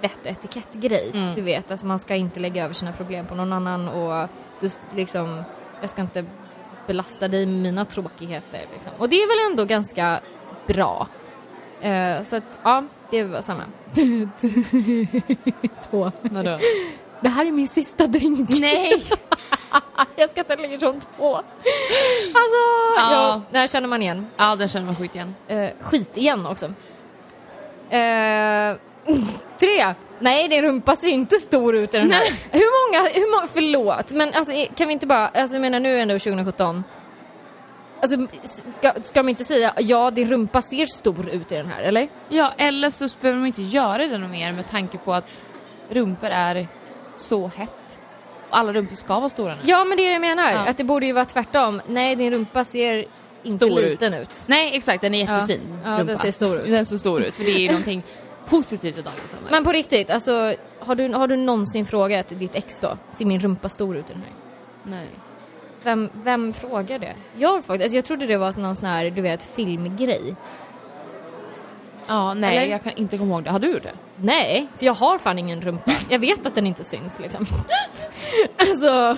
vett och etikettgrej. Mm. Du vet, att man ska inte lägga över sina problem på någon annan och du liksom, jag ska inte belasta dig med mina tråkigheter. Liksom. Och det är väl ändå ganska bra. Eh, så att, ja, det var samma. Två. Vadå? Det här är min sista drink. Nej! jag ska ta lägre från två. Alltså, Ja. ja. det här känner man igen. Ja, den känner man skit igen. Eh, skit igen också. Eh, tre. Nej, din rumpa ser inte stor ut i den här. Hur många, hur många, förlåt, men alltså kan vi inte bara, alltså jag menar nu är det ändå 2017. Alltså ska, ska de inte säga ja, din rumpa ser stor ut i den här, eller? Ja, eller så behöver de inte göra det något mer med tanke på att rumpor är så hett. Och alla rumpor ska vara stora nu. Ja, men det är det jag menar. Ja. Att det borde ju vara tvärtom. Nej, din rumpa ser inte Stor ut. liten ut. Nej, exakt, den är jättefin. Ja, rumpa. den ser stor ut. Den ser stor ut, för det är ju någonting positivt i dagens samhälle. Men på riktigt, alltså har du, har du någonsin frågat ditt ex då? Ser min rumpa stor ut i den här? Nej. Vem, vem frågar det? Jag frågat, alltså jag trodde det var någon sån här, du vet, filmgrej. Ja, nej, Eller? jag kan inte komma ihåg det. Har du gjort det? Nej, för jag har fan ingen rumpa. Jag vet att den inte syns liksom. alltså,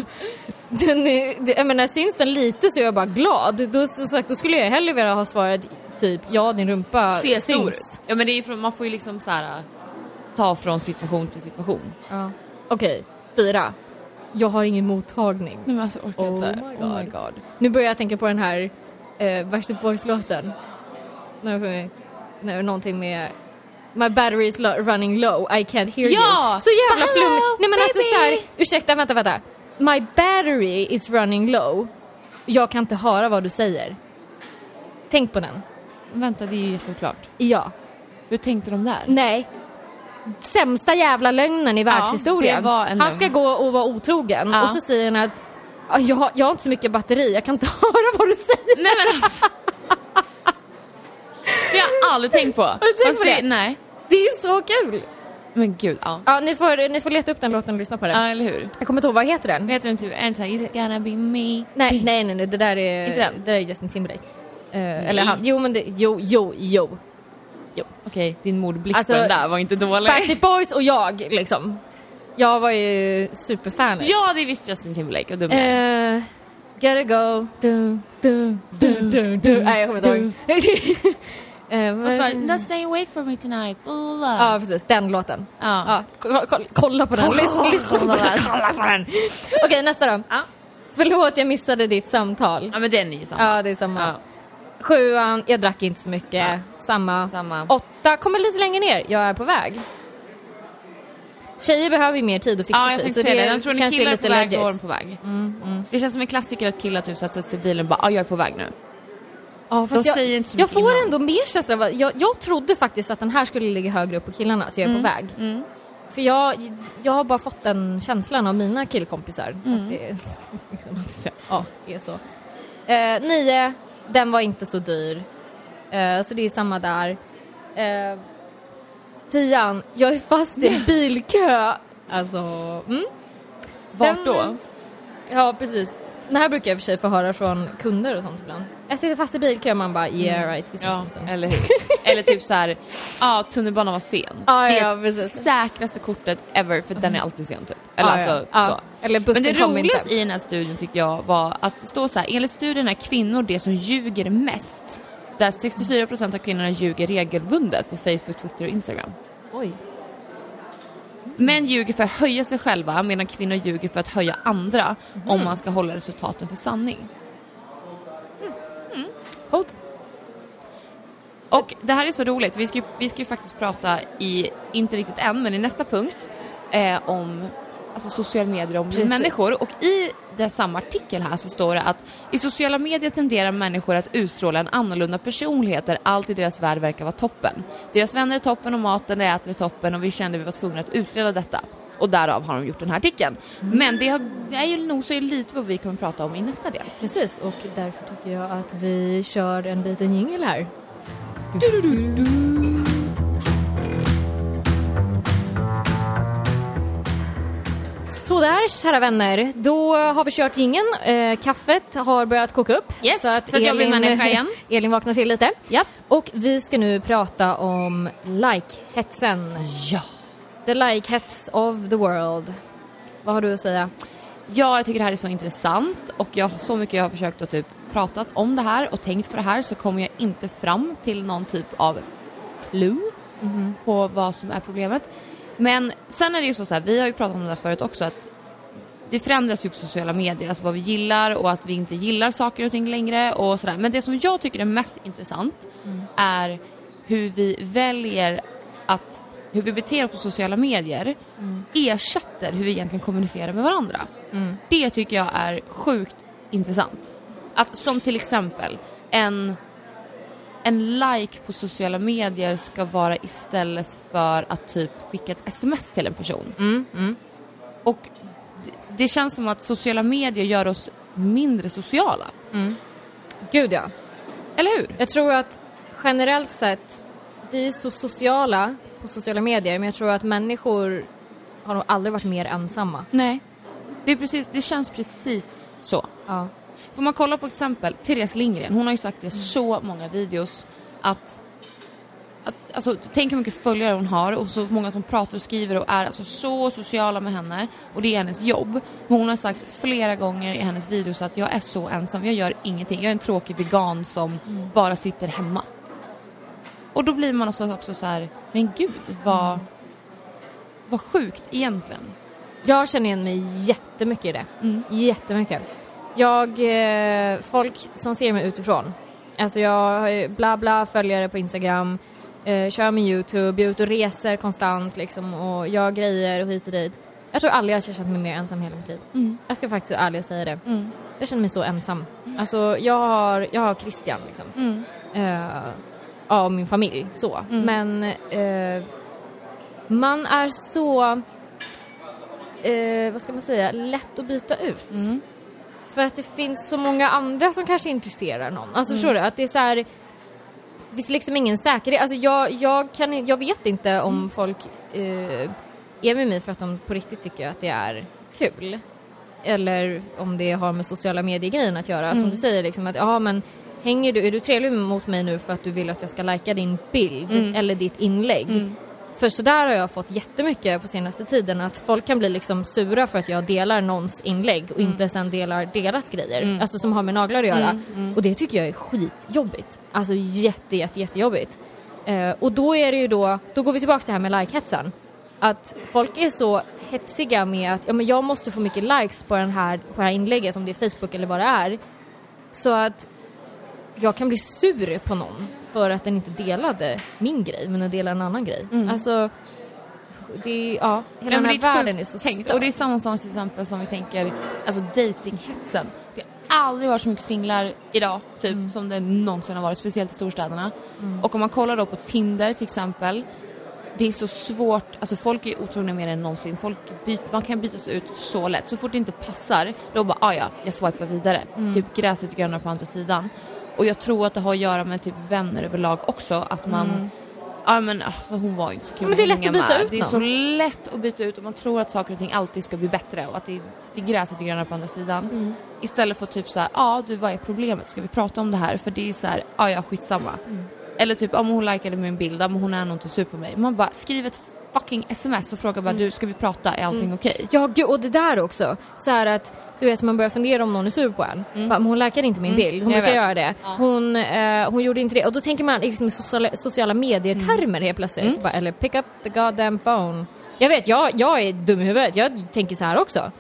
den är, jag menar syns den lite så är jag bara glad. Då, som sagt, då skulle jag hellre vilja ha svarat typ ja din rumpa stor syns. ut. Ja, men det är från, man får ju liksom så här äh, ta från situation till situation. Ja. Okej, fyra. Jag har ingen mottagning. Nej, men alltså, orkar Oh inte. my Oh my God. Nu börjar jag tänka på den här eh, Backstreet Boys-låten. Nej, nej, någonting med My battery is lo- running low, I can't hear Ja! you. Så jävla flummigt. Nej men alltså baby! så här, ursäkta, vänta, vänta. My battery is running low. Jag kan inte höra vad du säger. Tänk på den. Vänta, det är ju jätteoklart. Ja. Hur tänkte de där? Nej. sämsta jävla lögnen i världshistorien. det var en han ska gå och vara otrogen Ja. och så säger han att "Ja, jag, har- jag har inte så mycket batteri, jag kan inte höra vad du säger. Nej men alltså. Det har jag aldrig tänkt på. Har du tänkt på det? Nej. Det är så kul! Men gud, ja. Ja, ni får, ni får leta upp den låten och lyssna på den. Ja, eller hur? Jag kommer inte ihåg, vad heter den? Heter den typ? Är den såhär, it's gonna be me? Nej, nej, nej, nej, det där är, Inte den? det där är Justin Timberlake. Eh, eller han, jo men det, jo, jo, jo. Okej, din mordblick Alltså, på den där var inte dålig. Backstreet Boys och jag liksom. Jag var ju superfan. Ja, det visste Justin Timberlake och jag är. Eh, gotta go. Du, du, du, du, du. Nej, jag kommer inte ihåg. Eh, Och så bara, stay away from me tonight. Blah. Ja, precis. Den låten. Ja. Ja, kolla, kolla, kolla på den. Lyssna, lyssna på den. Kolla på den. Okej, nästa då. Ja. Förlåt, jag missade ditt samtal. ja, men den är ju samma. Ja, det är samma. Ja. Sjuan, jag drack inte så mycket. Ja. Samma. Samma. Åtta, kommer lite längre ner. Jag är på väg. Tjejer behöver ju mer tid att fixa Ja, jag sig. tänkte Så säga det det. Jag tror när killar är lite på väg, då är de på väg. Det känns som en klassiker att killar typ sätter sig i bilen och bara, ah, jag är på väg nu. Ja, fast jag, jag får innan. ändå mer känsla av jag, jag trodde faktiskt att den här skulle ligga högre upp på killarna, så jag är på väg. Mm. För jag, jag har bara fått den känslan av mina killkompisar. Mm. Att det är, liksom, ja, det är så. Eh, nio, den var inte så dyr. Eh, så det är samma där. Eh, tian, jag är fast i en bilkö. Alltså, mm. Vart Den- då? Ja, precis. Det här brukar jag i och för sig få höra från kunder och sånt ibland. Jag sitter fast i bilkö man bara yeah right, vi ses Ja, liksom. eller hur? eller typ så här, ja tunnelbanan var sen. Ja, det ja, är precis. säkraste kortet ever för den är alltid sen typ. Eller Ja, alltså ja. så. Ja. Eller bussen Men det roligaste i den här studien tycker jag var att stå så här, enligt studien är kvinnor det som ljuger mest. Där 64% av kvinnorna ljuger regelbundet på Facebook, Twitter och Instagram. Oj. Män ljuger för att höja sig själva medan kvinnor ljuger för att höja andra Mhm. om man ska hålla resultaten för sanning. Coolt. Och det här är så roligt, vi ska, vi ska ju faktiskt prata i, inte riktigt än, men i nästa punkt eh, om alltså sociala medier om Precis. människor. Och i den samma artikel här så står det att i sociala medier tenderar människor att utstråla en annorlunda personlighet där allt i deras värld verkar vara toppen. Deras vänner är toppen och maten de äter är toppen och vi kände vi var tvungna att utreda detta. Och därav har de gjort den här artikeln. Men det, är ju nog så lite vad vi kommer prata om i nästa del. Precis, och därför tycker jag att vi kör en liten jingel här. Sådär kära vänner, då har vi kört jingeln. Eh, kaffet har börjat koka upp. Yes, så att jag blir människa igen. Elin vaknar till lite. Japp. Och vi ska nu prata om like-hetsen. Ja. The like-hets of the world. Vad har du att säga? Ja, jag tycker det här är så intressant och jag, så mycket jag har försökt att typ pratat om det här och tänkt på det här så kommer jag inte fram till någon typ av clue på vad som är problemet. Men sen är det ju så, så här, vi har ju pratat om det här förut också att det förändras ju på sociala medier, alltså vad vi gillar och att vi inte gillar saker och ting längre och sådär. Men det som jag tycker är mest intressant är hur vi väljer att, hur vi beter oss på sociala medier ersätter hur vi egentligen kommunicerar med varandra. Det tycker jag är sjukt intressant. Att som till exempel en, en like på sociala medier ska vara istället för att typ skicka ett sms till en person. Och det, känns som att sociala medier gör oss mindre sociala. Gud ja. Eller hur? Jag tror att generellt sett, vi är så sociala på sociala medier men jag tror att människor har nog aldrig varit mer ensamma. Nej. Det, är precis, det känns precis så. Ja. Får man kolla på exempel, Therese Lindgren, hon har ju sagt i så många videos att, att alltså, tänk hur mycket följare hon har och så många som pratar och skriver och är alltså så sociala med henne och det är hennes jobb. Men hon har sagt flera gånger i hennes videos att jag är så ensam, jag gör ingenting, jag är en tråkig vegan som bara sitter hemma. Och då blir man också, också så här, men gud vad, vad sjukt egentligen. Jag känner igen mig jättemycket i det. Mm. Jättemycket. Jag, eh, folk som ser mig utifrån, alltså jag har bla bla följare på Instagram, eh, kör med YouTube, jag är ute och reser konstant liksom och gör grejer och hit och dit. Jag tror aldrig jag känt mig mer ensam hela mitt liv. Mm. Jag ska faktiskt vara ärlig och säga det. Jag känner mig så ensam. Alltså jag har, jag har Christian liksom. Mm. Eh, ja, och min familj så. Men, eh, man är så, eh, vad ska man säga, lätt att byta ut. Mm. För att det finns så många andra som kanske intresserar någon. Alltså Mm. förstår du? Att det är så här, det finns liksom ingen säkerhet. Alltså jag, jag, kan, jag vet inte om Mm. folk eh, är med mig för att de på riktigt tycker att det är kul. Eller om det har med sociala medier-grejen att göra. Som Mm. du säger liksom att, ja men hänger du, är du trevlig mot mig nu för att du vill att jag ska lajka din bild Mm. eller ditt inlägg? För så där har jag fått jättemycket på senaste tiden att folk kan bli liksom sura för att jag delar någons inlägg och inte sen delar deras grejer. Alltså som har med naglar att göra. Och det tycker jag är skitjobbigt. Alltså jätte, jätte, jättejobbigt. Eh, och då är det ju då, då går vi tillbaka till det här med like-hetsen. Att folk är så hetsiga med att ja, men jag måste få mycket likes på, den här, på det här inlägget, om det är Facebook eller vad det är. Så att jag kan bli sur på någon för att den inte delade min grej men den delade en annan grej. Alltså, det är, ja, hela men den här världen är så tänkt. störd. Och det är samma sak till exempel som vi tänker, alltså datinghetsen. Det har aldrig varit så mycket singlar idag, typ, Mm. som det någonsin har varit, speciellt i storstäderna. Och om man kollar då på Tinder till exempel, det är så svårt, alltså folk är otrogna mer än någonsin. Folk byt, man kan bytas ut så lätt. Så fort det inte passar, då bara ah, ja, jag swipar vidare. Mm. Typ gräset grönare på andra sidan. Och jag tror att det har att göra med typ vänner överlag också, att man Ja men alltså, hon var ju inte så kul Mm. men det är att lätt att byta med. ut Det är någon. så lätt att byta ut och man tror att saker och ting alltid ska bli bättre och att det, det gräset är grönare på andra sidan. Mm. Istället för typ så här, ja du vad är problemet? Ska vi prata om det här? För det är så här, ja ja skitsamma. Mm. Eller typ om hon likade min bild, men hon är nog inte sur på mig. Man bara skriv ett fucking sms och fråga Mm. bara du ska vi prata, är allting okej? Ja, gud, och det där också. Så att, du vet, man börjar fundera om någon är sur på en. Bara, men hon likade inte min bild, hon Mm. jag brukar göra det. Hon, eh, hon gjorde inte det. Och då tänker man liksom i sociala, sociala medier-termer Mm. helt plötsligt. Bara, eller pick up the goddamn phone. Jag vet, jag, jag är dum i huvudet. Jag tänker så här också.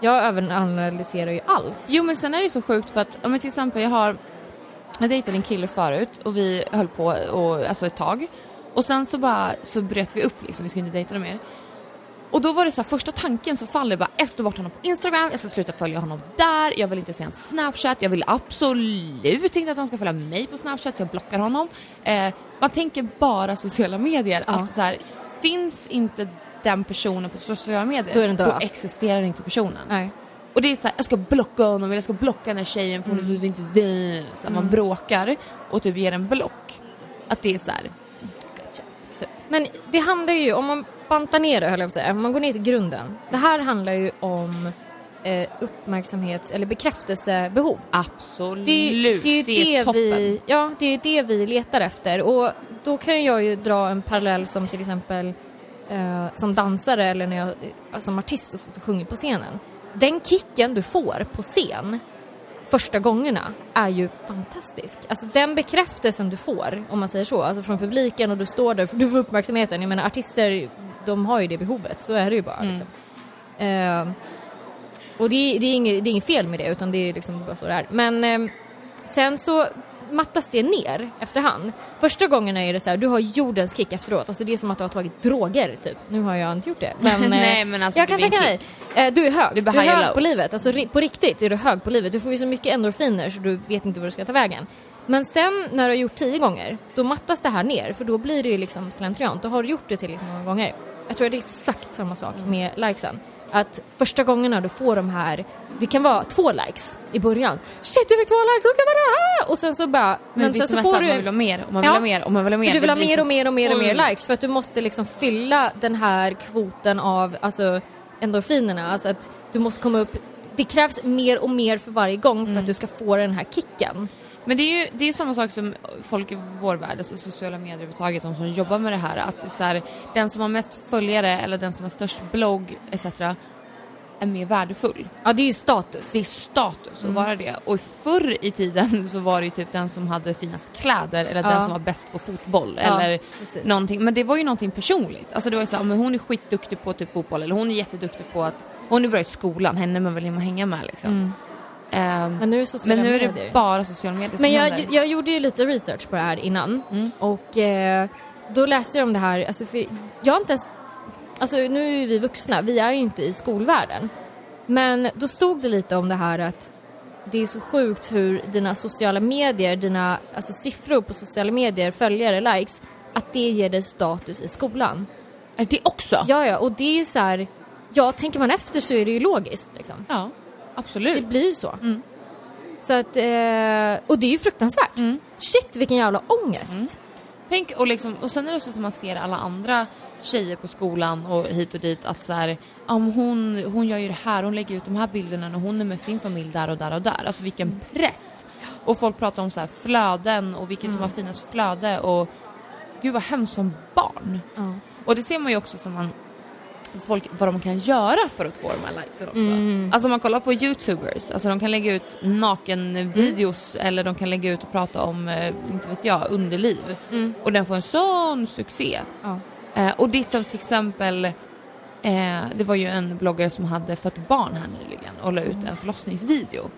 Jag överanalyserar ju allt. Jo men sen är det så sjukt för att om jag till exempel jag har jag dejtade en kille förut och vi höll på och, alltså ett tag och sen så bara så bröt vi upp liksom, vi skulle inte dejta mer. Och då var det så här, första tanken så faller bara, jag ska ta bort honom på Instagram, jag ska sluta följa honom där, jag vill inte se hans snapchat, jag vill absolut inte att han ska följa mig på snapchat, jag blockar honom. Eh, man tänker bara sociala medier, Ja. att så här, finns inte den personen på sociala medier, Då då existerar inte personen. Nej. Och det är såhär, jag ska blocka honom eller jag ska blocka den här tjejen för hon Mm. är inte det. Så här, Man bråkar och typ ger en block. Att det är såhär, gotcha. Typ. Men det handlar ju, om man bantar ner det höll jag på att säga, man går ner till grunden. Det här handlar ju om eh, uppmärksamhets eller bekräftelsebehov. Absolut, Det, är ju- det är det, toppen. vi, ja, det är det vi letar efter och då kan jag ju dra en parallell som till exempel eh, som dansare eller när jag eh, som artist och, och sjunger på scenen. Den kicken du får på scen första gångerna är ju fantastisk. Alltså den bekräftelsen du får, om man säger så, alltså från publiken och du står där, du får uppmärksamheten. Jag menar artister, de har ju det behovet, så är det ju bara. Mm. Liksom. Eh, och det, är- det, är inget, det är inget fel med det, utan det är liksom bara så det är. Men eh, sen så mattas det ner efterhand. Första gången är det så här, du har jordens kick efteråt. Alltså det är som att du har tagit droger typ. Nu har jag inte gjort det. Men, eh, Nej, men alltså, jag kan tänka mig. Eh, du är hög. Du är hög low. på livet. Alltså på riktigt är du hög på livet. Du får ju så mycket endorfiner så du vet inte var du ska ta vägen. Men sen när du har gjort tio gånger, då mattas det här ner. För då blir det ju liksom slentrian. Då har du gjort det tillräckligt många gånger. Jag tror att det är exakt samma sak Mm. med likesen. Att första gångerna du får de här, det kan vara två likes i början. Shit jag fick två likes, hur kan det här? Och sen så bara, Men, men, sen så får du... man vill ha mer och man vill Ja. ha mer och man vill ha mer. För du vill ha mer och mer och mer och mer Mm. likes för att du måste liksom fylla den här kvoten av alltså, endorfinerna. Alltså att du måste komma upp, det krävs mer och mer för varje gång Mm. för att du ska få den här kicken. Men det är ju det är samma sak som folk i vår värld, alltså sociala medier överhuvudtaget, de som jobbar med det här. Att så här, den som har mest följare eller den som har störst blogg etc. är mer värdefull. Ja det är ju status. Det är status Mm. att vara det. Och förr i tiden så var det ju typ den som hade finast kläder eller den Ja. som var bäst på fotboll Ja, eller precis. någonting. Men det var ju någonting personligt. Alltså det var ju såhär, hon är skitduktig på typ fotboll eller hon är jätteduktig på att, hon är bra i skolan, henne man vill hänga med liksom. Ehm, Men nu är men nu är det bara sociala medier som Men jag, händer. jag gjorde ju lite research på det här innan Mm. och eh, då läste jag om det här, alltså jag har inte ens, alltså nu är ju vi vuxna, vi är ju inte i skolvärlden. Men då stod det lite om det här att det är så sjukt hur dina sociala medier, dina alltså siffror på sociala medier, följare, likes, att det ger dig status i skolan. Det också? Ja, ja, och det är ju så här, ja, tänker man efter så är det ju logiskt liksom. Ja, Det absolut. blir ju så. Mm. Så att, eh, och det är ju fruktansvärt. Mm. Shit vilken jävla ångest. Tänk, och, liksom, och sen är det också som man ser alla andra tjejer på skolan och hit och dit att så här, men hon, hon gör ju det här, hon lägger ut de här bilderna när hon är med sin familj där och där och där. Alltså vilken press! Och folk pratar om så här flöden och vilket som har finast flöde och gud vad hemskt som barn. Ja. Och det ser man ju också som man folk, vad de kan göra för att få de här likesen också. Alltså om man kollar på youtubers, alltså de kan lägga ut nakenvideos eller de kan lägga ut och prata om, eh, inte vet jag, underliv. Och den får en sån succé. Ja. Eh, och det är som till exempel, eh, det var ju en bloggare som hade fött barn här nyligen och la ut en förlossningsvideo.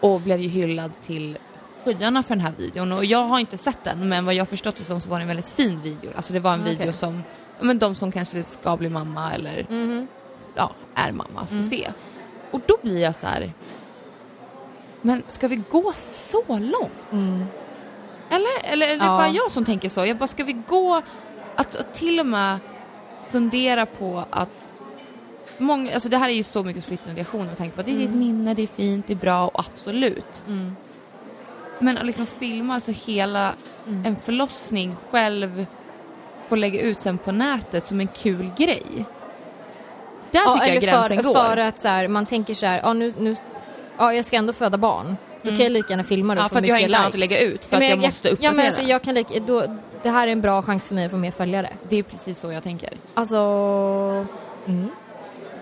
Och blev ju hyllad till skyarna för den här videon och jag har inte sett den men vad jag förstått det som så var det en väldigt fin video. Alltså det var en Okej. video som, men de som kanske ska bli mamma eller Mhm. ja, är mamma får Mm. se. Och då blir jag så här. Men ska vi gå så långt? Eller, eller är det Mm. Ja. bara jag som tänker så? Jag bara, ska vi gå att, att till och med fundera på att Många, alltså det här är ju så mycket splittrade reaktioner tanke på att det är ett minne, det är fint, det är bra och absolut. Mm. Men att liksom filma alltså hela Mm. en förlossning själv få lägga ut sen på nätet som en kul grej. Där tycker jag gränsen för, går. För att så här, man tänker så här, ja, nu, nu, ja, jag ska ändå föda barn. Då kan jag lika gärna filma det Mm. Ja, och för att jag har inte annat att likes. lägga ut för att men jag måste Ja, uppdatera. men alltså, jag kan lika, då, det här är en bra chans för mig att få mer följare. Det är precis så jag tänker. Alltså... Mm.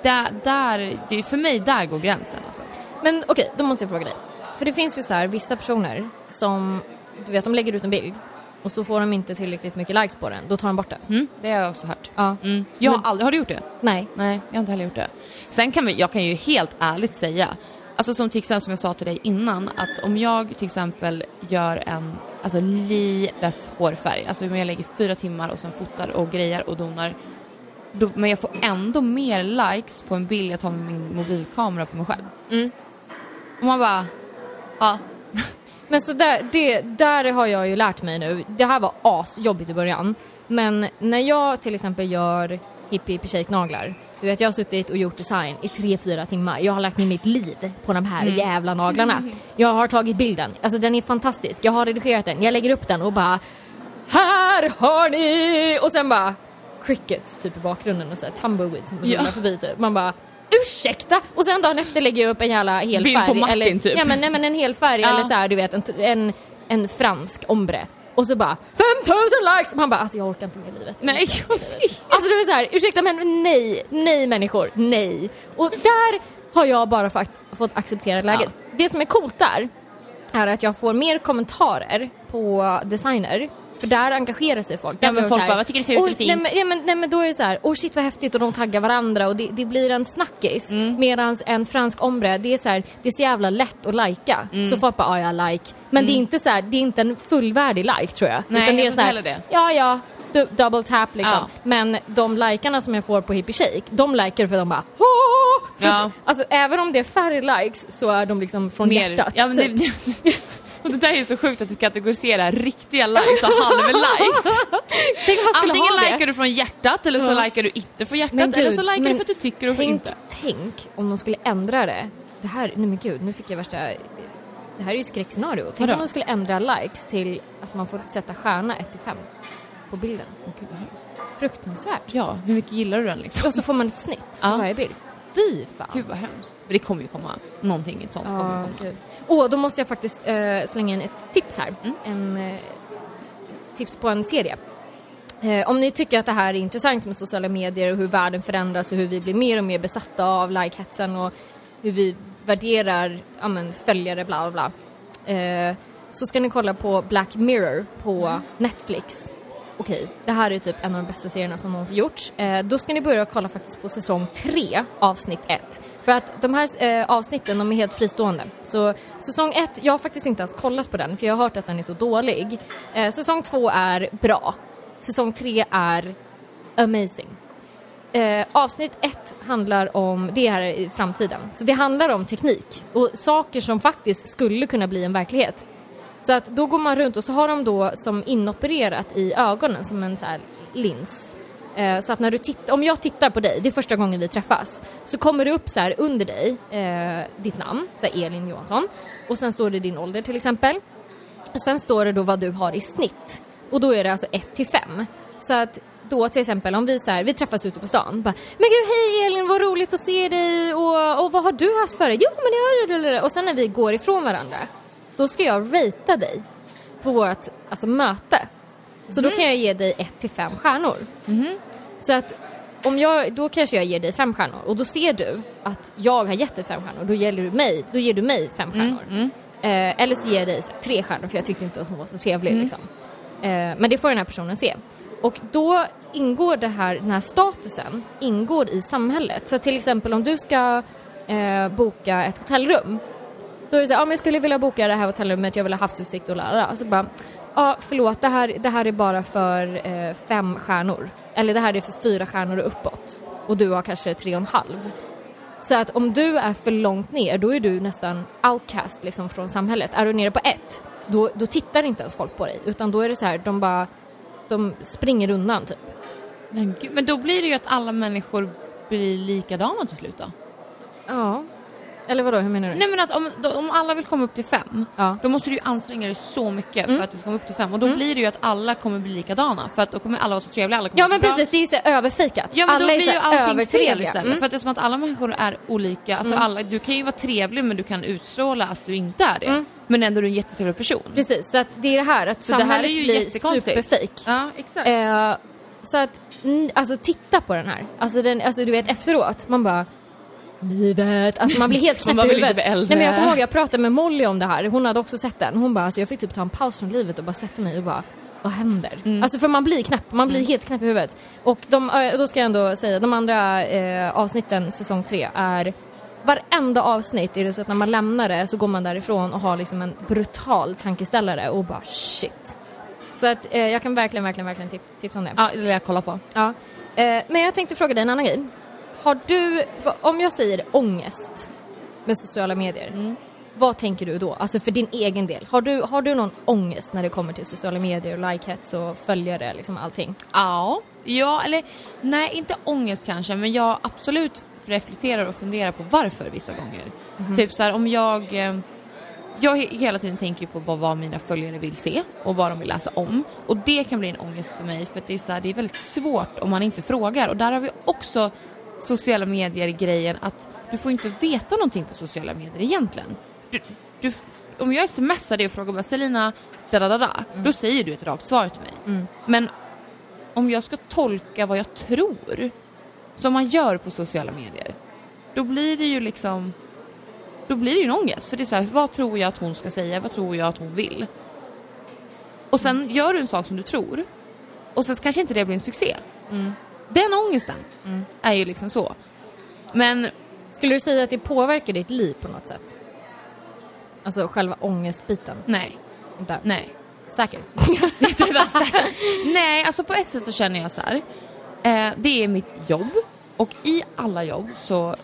Där, där, det är, för mig, där går gränsen alltså. Men okej, då måste jag fråga dig. För det finns ju så här vissa personer som, du vet, de lägger ut en bild och så får de inte tillräckligt mycket likes på den, då tar de bort den. Mm, det har jag också hört. Ja. Mm. Jag har Men- aldrig, har du gjort det? Nej. Nej, jag har inte heller gjort det. Sen kan vi, jag kan ju helt ärligt säga, alltså som till exempel som jag sa till dig innan, att om jag till exempel gör en, alltså livet hårfärg, alltså om jag lägger fyra timmar och sen fotar och grejer och donar, då, men jag får ändå mer likes på en bild jag tar med min mobilkamera på mig själv. Mm. Och man bara, ja, Men så där, det, där har jag ju lärt mig nu. Det här var asjobbigt i början. Men när jag till exempel gör hippie hippie shake naglar. Du vet jag har suttit och gjort design i tre fyra timmar. Jag har lagt ner mitt liv på de här jävla naglarna. Jag har tagit bilden. Alltså den är fantastisk. Jag har redigerat den. Jag lägger upp den och bara Här har ni! Och sen bara crickets typ i bakgrunden och så här tumbleweed som Ja. rullar förbi typ. Man bara Ursäkta! Och sen dagen efter lägger jag upp en jävla hel Bild på färg. Martin, eller, typ. Ja men, nej, men en hel färg Ja. eller så här, du vet en, en, en fransk ombre. Och så bara 5000 likes! Man bara alltså jag orkar inte med livet. nej, jag vet. Alltså det var så här, ursäkta men nej, nej människor, nej. Och där har jag bara fakt- fått acceptera läget. Det som är coolt där är att jag får mer kommentarer på designer. För där engagerar sig folk. Ja, men folk här, bara, "Vad tycker du ut "Oj, eller fint?" Nej men, nej, men, då är det så här, åh shit vad häftigt och de taggar varandra och det, det blir en snackis. Mm. Medan en fransk ombre, det är så här, det är så jävla lätt att lajka. Mm. Så folk bara, ja jag like. Men det är inte så här, det är inte en fullvärdig like tror jag. Nej, Utan det är så här, det. Ja ja, du, double tap liksom. Ja. Men de likarna som jag får på Hippie Shake, de likar för de bara Åh! Så Ja. att, alltså även om det är färre likes så är de liksom från hjärtat. Ja, men det, typ. och det där är så sjukt att du kategoriserar riktiga likes och halv-likes. Tänk Antingen likar du från hjärtat eller så Ja. likar du inte från hjärtat Men eller så likar men du för att du tycker och tänk, inte. tänk om de skulle ändra det. Det här, nej men gud, nu fick jag värsta... Det här är ju skräckscenario. Tänk Vadå? om de skulle ändra likes till att man får sätta stjärna 1 till 5 på bilden. Åh, gud. Fruktansvärt. Ja, hur mycket gillar du den liksom? Och så får man ett snitt Ja. på varje bild. Fy fan. Gud vad hemskt. Det kommer ju komma. Någonting sånt kommer komma. gud. Åh, då måste jag faktiskt eh, slänga in ett tips här. Mm. En eh, tips på en serie. Eh, om ni tycker att det här är intressant med sociala medier och hur världen förändras och hur vi blir mer och mer besatta av like-hetsen och hur vi värderar ja, men, följare, bla bla bla. Eh, så ska ni kolla på Black Mirror på Netflix. Okej, det här är typ en av de bästa serierna som någonsin gjorts. Eh, då ska ni börja kolla faktiskt på säsong 3, avsnitt 1. För att de här eh, avsnitten, de är helt fristående. Så säsong 1, jag har faktiskt inte ens kollat på den för jag har hört att den är så dålig. Eh, säsong 2 är bra. Säsong 3 är amazing. Eh, avsnitt ett handlar om, det här i framtiden, så det handlar om teknik och saker som faktiskt skulle kunna bli en verklighet. Så att då går man runt och så har de då som inopererat i ögonen som en så här lins Eh, så att när du tittar, om jag tittar på dig, det är första gången vi träffas, så kommer det upp så här under dig, eh, ditt namn, så här Elin Johansson, och sen står det din ålder till exempel. Och sen står det då vad du har i snitt. Och då är det alltså 1 till 5. Så att då till exempel om vi så här, vi träffas ute på stan. Bara, men gud hej Elin vad roligt att se dig och, och vad har du haft för dig? Jo men det har du. Och sen när vi går ifrån varandra. Då ska jag ratea dig på vårt alltså, möte. Så då kan jag ge dig 1 till 5 stjärnor. Så att om jag, då kanske jag ger dig 5 stjärnor och då ser du att jag har gett dig 5 stjärnor. Då, gäller du mig, då ger du mig 5 stjärnor. Eh, eller så ger jag dig 3 stjärnor för jag tyckte inte att hon var så trevlig. Liksom. Eh, men det får den här personen se. Och då ingår det här, den här statusen ingår i samhället. Så till exempel om du ska eh, boka ett hotellrum. Då är det så här, ja, men jag skulle vilja boka det här hotellrummet, jag vill ha havsutsikt och lära. Alltså bara, ja förlåt, det här, det här är bara för eh, fem stjärnor. Eller det här är för fyra stjärnor och uppåt. Och du har kanske tre och en halv. Så att om du är för långt ner, då är du nästan outcast liksom från samhället. Är du nere på ett, då, då tittar inte ens folk på dig. Utan då är det så här, de bara, de springer undan typ. Men, gud, men då blir det ju att alla människor blir likadana till slut då. Ja. Eller vadå, hur menar du? Nej men att om, då, om alla vill komma upp till fem, Ja. då måste du ju anstränga dig så mycket för att det ska komma upp till fem. Och då blir det ju att alla kommer bli likadana. För att då kommer alla vara så trevliga, alla kommer Ja men bra. precis, det är ju så överfikat. Ja men alla då blir ju här allting fel övertrevliga. istället. Mm. För att det är som att alla människor är olika. Alltså alla, du kan ju vara trevlig men du kan utstråla att du inte är det. Men ändå är du en jättetrevlig person. Precis, så att det är det här att Så det här samhället är ju blir superfake. Ja exakt. Eh, så att, mm, alltså titta på den här. Alltså, den, alltså du vet efteråt, man bara Livet, alltså man blir helt knäpp i huvudet. Nej, men jag kommer ihåg, jag pratade med Molly om det här, hon hade också sett den. Hon bara, alltså jag fick typ ta en paus från livet och bara sätta mig och bara vad händer? Mm. Alltså för man blir knäpp, man blir helt knäpp i huvudet. Och de, då ska jag ändå säga, de andra eh, avsnitten, säsong tre, är Varenda avsnitt är det så att när man lämnar det så går man därifrån och har liksom en brutal tankeställare och bara shit. Så att eh, jag kan verkligen, verkligen, verkligen tip tipsa om det. Ja, det vill jag kolla på. Ja. Eh, men jag tänkte fråga dig en annan grej. Har du, om jag säger ångest med sociala medier, vad tänker du då? Alltså för din egen del. Har du, har du någon ångest när det kommer till sociala medier och likehets och följare, liksom allting? Ja, ja eller nej inte ångest kanske men jag absolut reflekterar och funderar på varför vissa gånger. Typ så här om jag eh, jag he- hela tiden tänker på vad, vad mina följare vill se och vad de vill läsa om. Och det kan bli en ångest för mig för att det är, så här, det är väldigt svårt om man inte frågar. Och där har vi också sociala medier-grejen att du får inte veta någonting på sociala medier egentligen. Du, du, om jag smsar dig och frågar bara Selina, da, da, da, da, då säger du ett rakt svar till mig. Men om jag ska tolka vad jag tror, som man gör på sociala medier, då blir det ju liksom då blir det ju en ångest. För det är så här, vad tror jag att hon ska säga? Vad tror jag att hon vill? Och sen gör du en sak som du tror och sen kanske inte det blir en succé. Den ångesten är ju liksom så. Men Skulle du säga att det påverkar ditt liv på något sätt? Alltså själva ångestbiten? nej, Inte. nej. Säker? Så här. Nej, alltså på ett sätt så känner jag så här. Eh, det är mitt jobb och i alla jobb så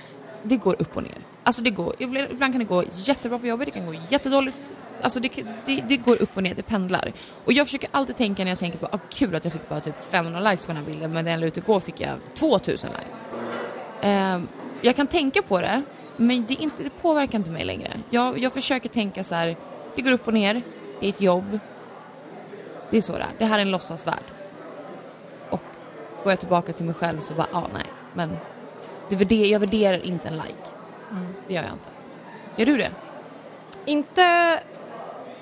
det går upp och ner. Alltså det går, ibland kan det gå jättebra på jobbet, det kan gå jättedåligt. Alltså det, det, det går upp och ner, det pendlar. Och jag försöker alltid tänka när jag tänker på, ah kul att jag fick bara typ 500 likes på den här bilden men när jag la ut igår fick jag 2000 likes. Eh, jag kan tänka på det men det, inte, det påverkar inte mig längre. Jag, jag försöker tänka så här, det går upp och ner, det är ett jobb, det är så det är. Det här är en låtsasvärld. Och går jag tillbaka till mig själv så bara, ja ah, nej. Men det jag värderar inte en like. Det gör jag inte. Gör du det? Inte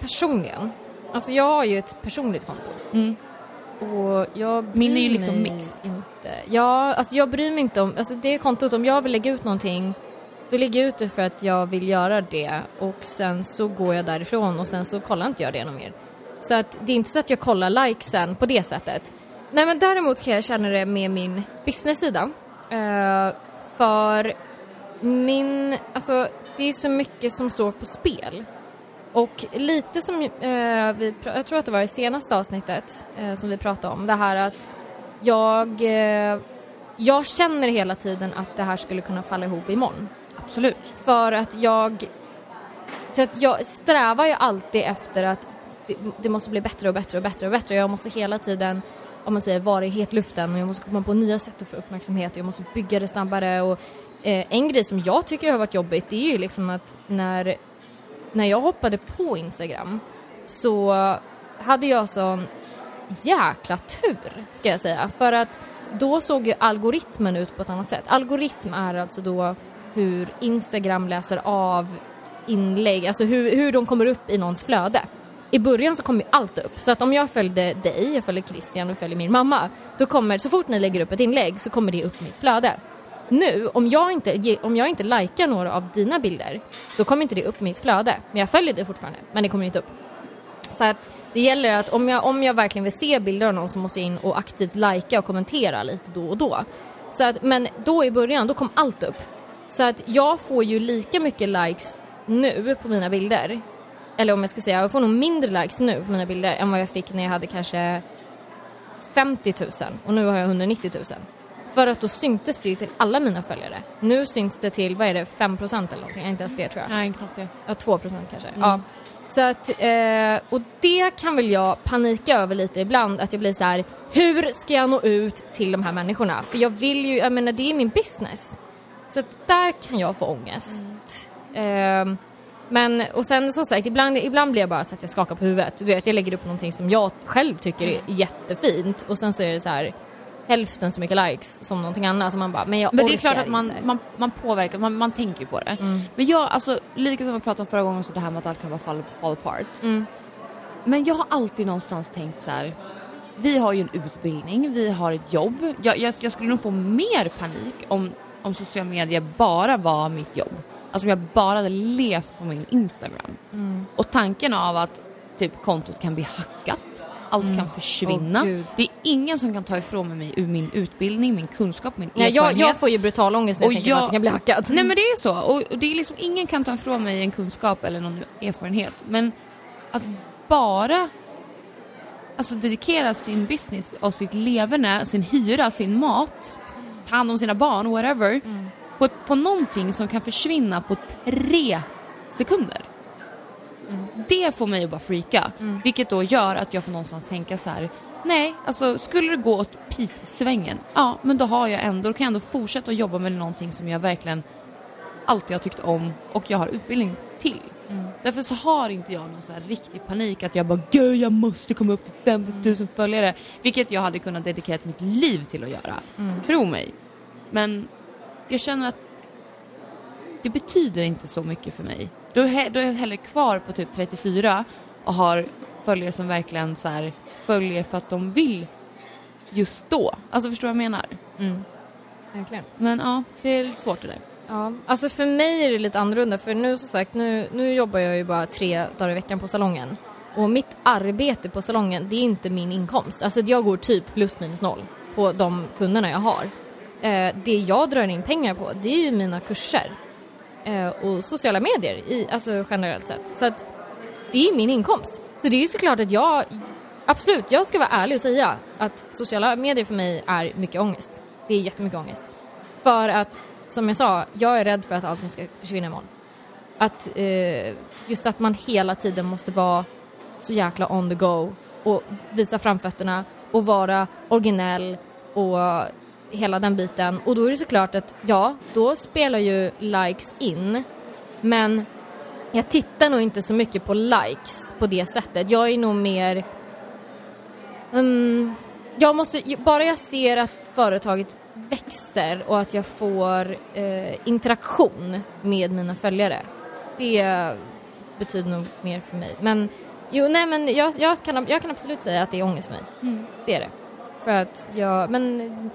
personligen. Alltså jag har ju ett personligt konto. Mm. Och jag bryr Min är ju liksom mixed. Inte. Ja, alltså jag bryr mig inte om, alltså det kontot, om jag vill lägga ut någonting då lägger jag ut det för att jag vill göra det och sen så går jag därifrån och sen så kollar inte jag det något mer. Så att det är inte så att jag kollar likesen på det sättet. Nej men däremot kan jag känna det med min business-sida. Eh, för min, alltså det är så mycket som står på spel. Och lite som, eh, vi, jag tror att det var i senaste avsnittet eh, som vi pratade om, det här att jag, eh, jag känner hela tiden att det här skulle kunna falla ihop imorgon. Absolut. För att jag, så att jag strävar ju alltid efter att det, det måste bli bättre och bättre och bättre och bättre. Jag måste hela tiden, om man säger, vara i hetluften och jag måste komma på nya sätt att få uppmärksamhet och jag måste bygga det snabbare och Eh, en grej som jag tycker har varit jobbigt det är ju liksom att när, när jag hoppade på Instagram så hade jag sån jäkla tur ska jag säga för att då såg ju algoritmen ut på ett annat sätt. Algoritm är alltså då hur Instagram läser av inlägg, alltså hur, hur de kommer upp i någons flöde. I början så kommer ju allt upp, så att om jag följde dig, jag följer Christian och följer min mamma, då kommer, så fort ni lägger upp ett inlägg så kommer det upp i mitt flöde. Nu, om jag inte, om jag inte likar några av dina bilder, då kommer inte det upp i mitt flöde. Men jag följer dig fortfarande, men det kommer inte upp. Så att det gäller att om jag, om jag verkligen vill se bilder av någon så måste jag in och aktivt lajka och kommentera lite då och då. Så att, men då i början, då kom allt upp. Så att jag får ju lika mycket likes nu på mina bilder. Eller om jag ska säga, jag får nog mindre likes nu på mina bilder än vad jag fick när jag hade kanske 50 000 och nu har jag 190 000. För att då syntes det ju till alla mina följare. Nu syns det till, vad är det, 5% eller någonting? Inte ens det tror jag. Nej, knappt det. Ja, 2% kanske. Ja. Så att, eh, och det kan väl jag panika över lite ibland, att jag blir så här: hur ska jag nå ut till de här människorna? För jag vill ju, jag menar det är min business. Så att där kan jag få ångest. Eh, men, och sen som sagt, ibland, ibland blir jag bara så att jag skakar på huvudet. Du vet, jag lägger upp någonting som jag själv tycker är jättefint och sen så är det så här hälften så mycket likes som någonting annat. Så man bara, men jag Men det är klart att man, man, man påverkar, man, man tänker ju på det. Men jag, alltså lika som vi pratade om förra gången, så det här med att allt kan vara fall, fall apart. Mm. Men jag har alltid någonstans tänkt så här. Vi har ju en utbildning, vi har ett jobb. Jag, jag, jag skulle nog få mer panik om, om sociala medier bara var mitt jobb. Alltså om jag bara hade levt på min Instagram. Mm. Och tanken av att typ kontot kan bli hackat, allt kan försvinna. Mm. Gud. det är ingen som kan ta ifrån mig ur min utbildning, min kunskap, min Nej, jag, erfarenhet. jag får ju brutal ångest när jag tänker på jag- att jag bli hackad. Nej men det är så. Och och det är liksom, ingen kan ta ifrån mig en kunskap eller någon erfarenhet. Men att bara alltså, dedikera sin business och sitt leverne, sin hyra, sin mat, ta hand om sina barn, whatever. På, på någonting som kan försvinna på tre sekunder. Det får mig att bara freaka. Vilket då gör att jag får någonstans tänka så här. Nej, alltså skulle det gå åt pipsvängen, ja men då har jag ändå, då kan jag ändå fortsätta att jobba med någonting som jag verkligen alltid har tyckt om och jag har utbildning till. Därför så har inte jag någon så här riktig panik att jag bara gud jag måste komma upp till 50 000 följare. Vilket jag hade kunnat dedikera mitt liv till att göra. Tro mig. Men jag känner att det betyder inte så mycket för mig. Då är, då är jag hellre kvar på typ 34 och har följare som verkligen så här följer för att de vill just då. Alltså förstår du vad jag menar? Verkligen. Men ja, det är lite svårt det där. Ja, alltså för mig är det lite annorlunda för nu som sagt, nu, nu jobbar jag ju bara tre dagar i veckan på salongen. Och mitt arbete på salongen, det är inte min inkomst. Alltså jag går typ plus minus noll på de kunderna jag har. Eh, det jag drar in pengar på, det är ju mina kurser. Eh, och sociala medier, i, alltså generellt sett. Så att det är min inkomst. Så det är ju såklart att jag, absolut, jag ska vara ärlig och säga att sociala medier för mig är mycket ångest. Det är jättemycket ångest. För att, som jag sa, jag är rädd för att allting ska försvinna imorgon. Att, eh, just att man hela tiden måste vara så jäkla on the go och visa framfötterna och vara originell och hela den biten. Och då är det såklart att, ja, då spelar ju likes in, men jag tittar nog inte så mycket på likes på det sättet. Jag är nog mer... Mm, jag måste, bara jag ser att företaget växer och att jag får eh, interaktion med mina följare. Det betyder nog mer för mig. Men jo, nej men jag, jag, kan, jag kan absolut säga att det är ångest för mig. Det är det. För att jag, men...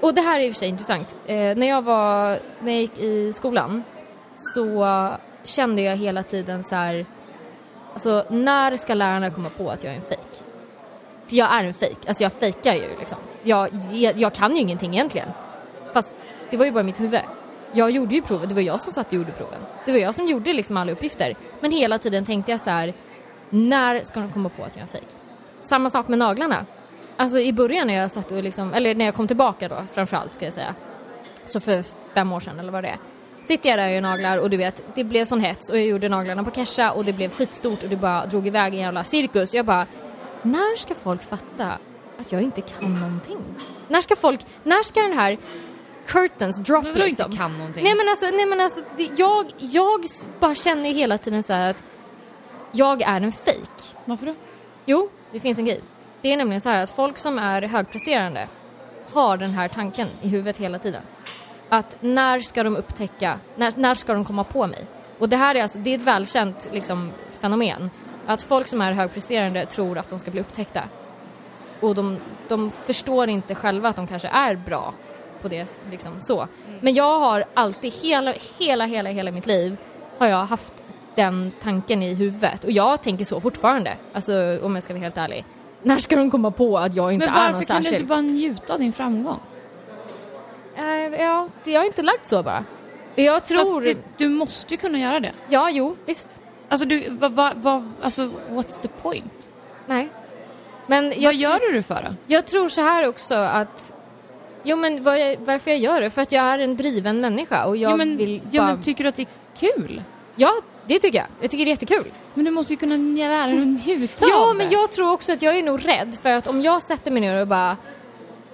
Och det här är i och för sig intressant. Eh, när jag var, när jag gick i skolan så kände jag hela tiden så här, alltså när ska lärarna komma på att jag är en fejk? För jag är en fejk, alltså jag fejkar ju liksom. Jag, jag, jag kan ju ingenting egentligen. Fast det var ju bara mitt huvud. Jag gjorde ju provet, det var jag som satt och gjorde proven. Det var jag som gjorde liksom alla uppgifter. Men hela tiden tänkte jag så här, när ska de komma på att jag är en fejk? Samma sak med naglarna. Alltså i början när jag satt och liksom, eller när jag kom tillbaka då framförallt ska jag säga. Så för fem år sedan eller vad det är. sitter jag där och gör naglar och du vet, det blev sån hets och jag gjorde naglarna på Kesha och det blev skitstort och det bara drog iväg en jävla cirkus. Jag bara, när ska folk fatta att jag inte kan någonting? När ska folk, när ska den här curtains drop Men vadå inte liksom? kan någonting? Nej men alltså, nej men alltså det, jag, jag bara känner ju hela tiden så här att jag är en fake. Varför då? Jo, det finns en grej. Det är nämligen så här att folk som är högpresterande har den här tanken i huvudet hela tiden. Att när ska de upptäcka, när, när ska de komma på mig? Och det här är alltså, det är ett välkänt liksom, fenomen. Att folk som är högpresterande tror att de ska bli upptäckta. Och de, de förstår inte själva att de kanske är bra på det liksom så. Men jag har alltid, hela, hela, hela, hela mitt liv har jag haft den tanken i huvudet. Och jag tänker så fortfarande, alltså om jag ska vara helt ärlig. När ska de komma på att jag inte Men är varför någon kan du särskild? inte bara njuta av din framgång? Eh, ja, det jag har inte lagt så bara. Jag tror... Fast det, du måste ju kunna göra det. Ja, jo, visst. Alltså du, vad, vad, vad, alltså what's the point? Nej. Men vad gör du det för då? jag tror så här också att... Jo men vad jag, varför jag gör det? För att jag är en driven människa och jag ja, men, vill bara... men tycker du att det är kul? ja, det tycker jag. Jag tycker det är jättekul. Men du måste ju kunna lära dig att njuta Ja, men jag tror också att jag är nog rädd för att om jag sätter mig ner och bara...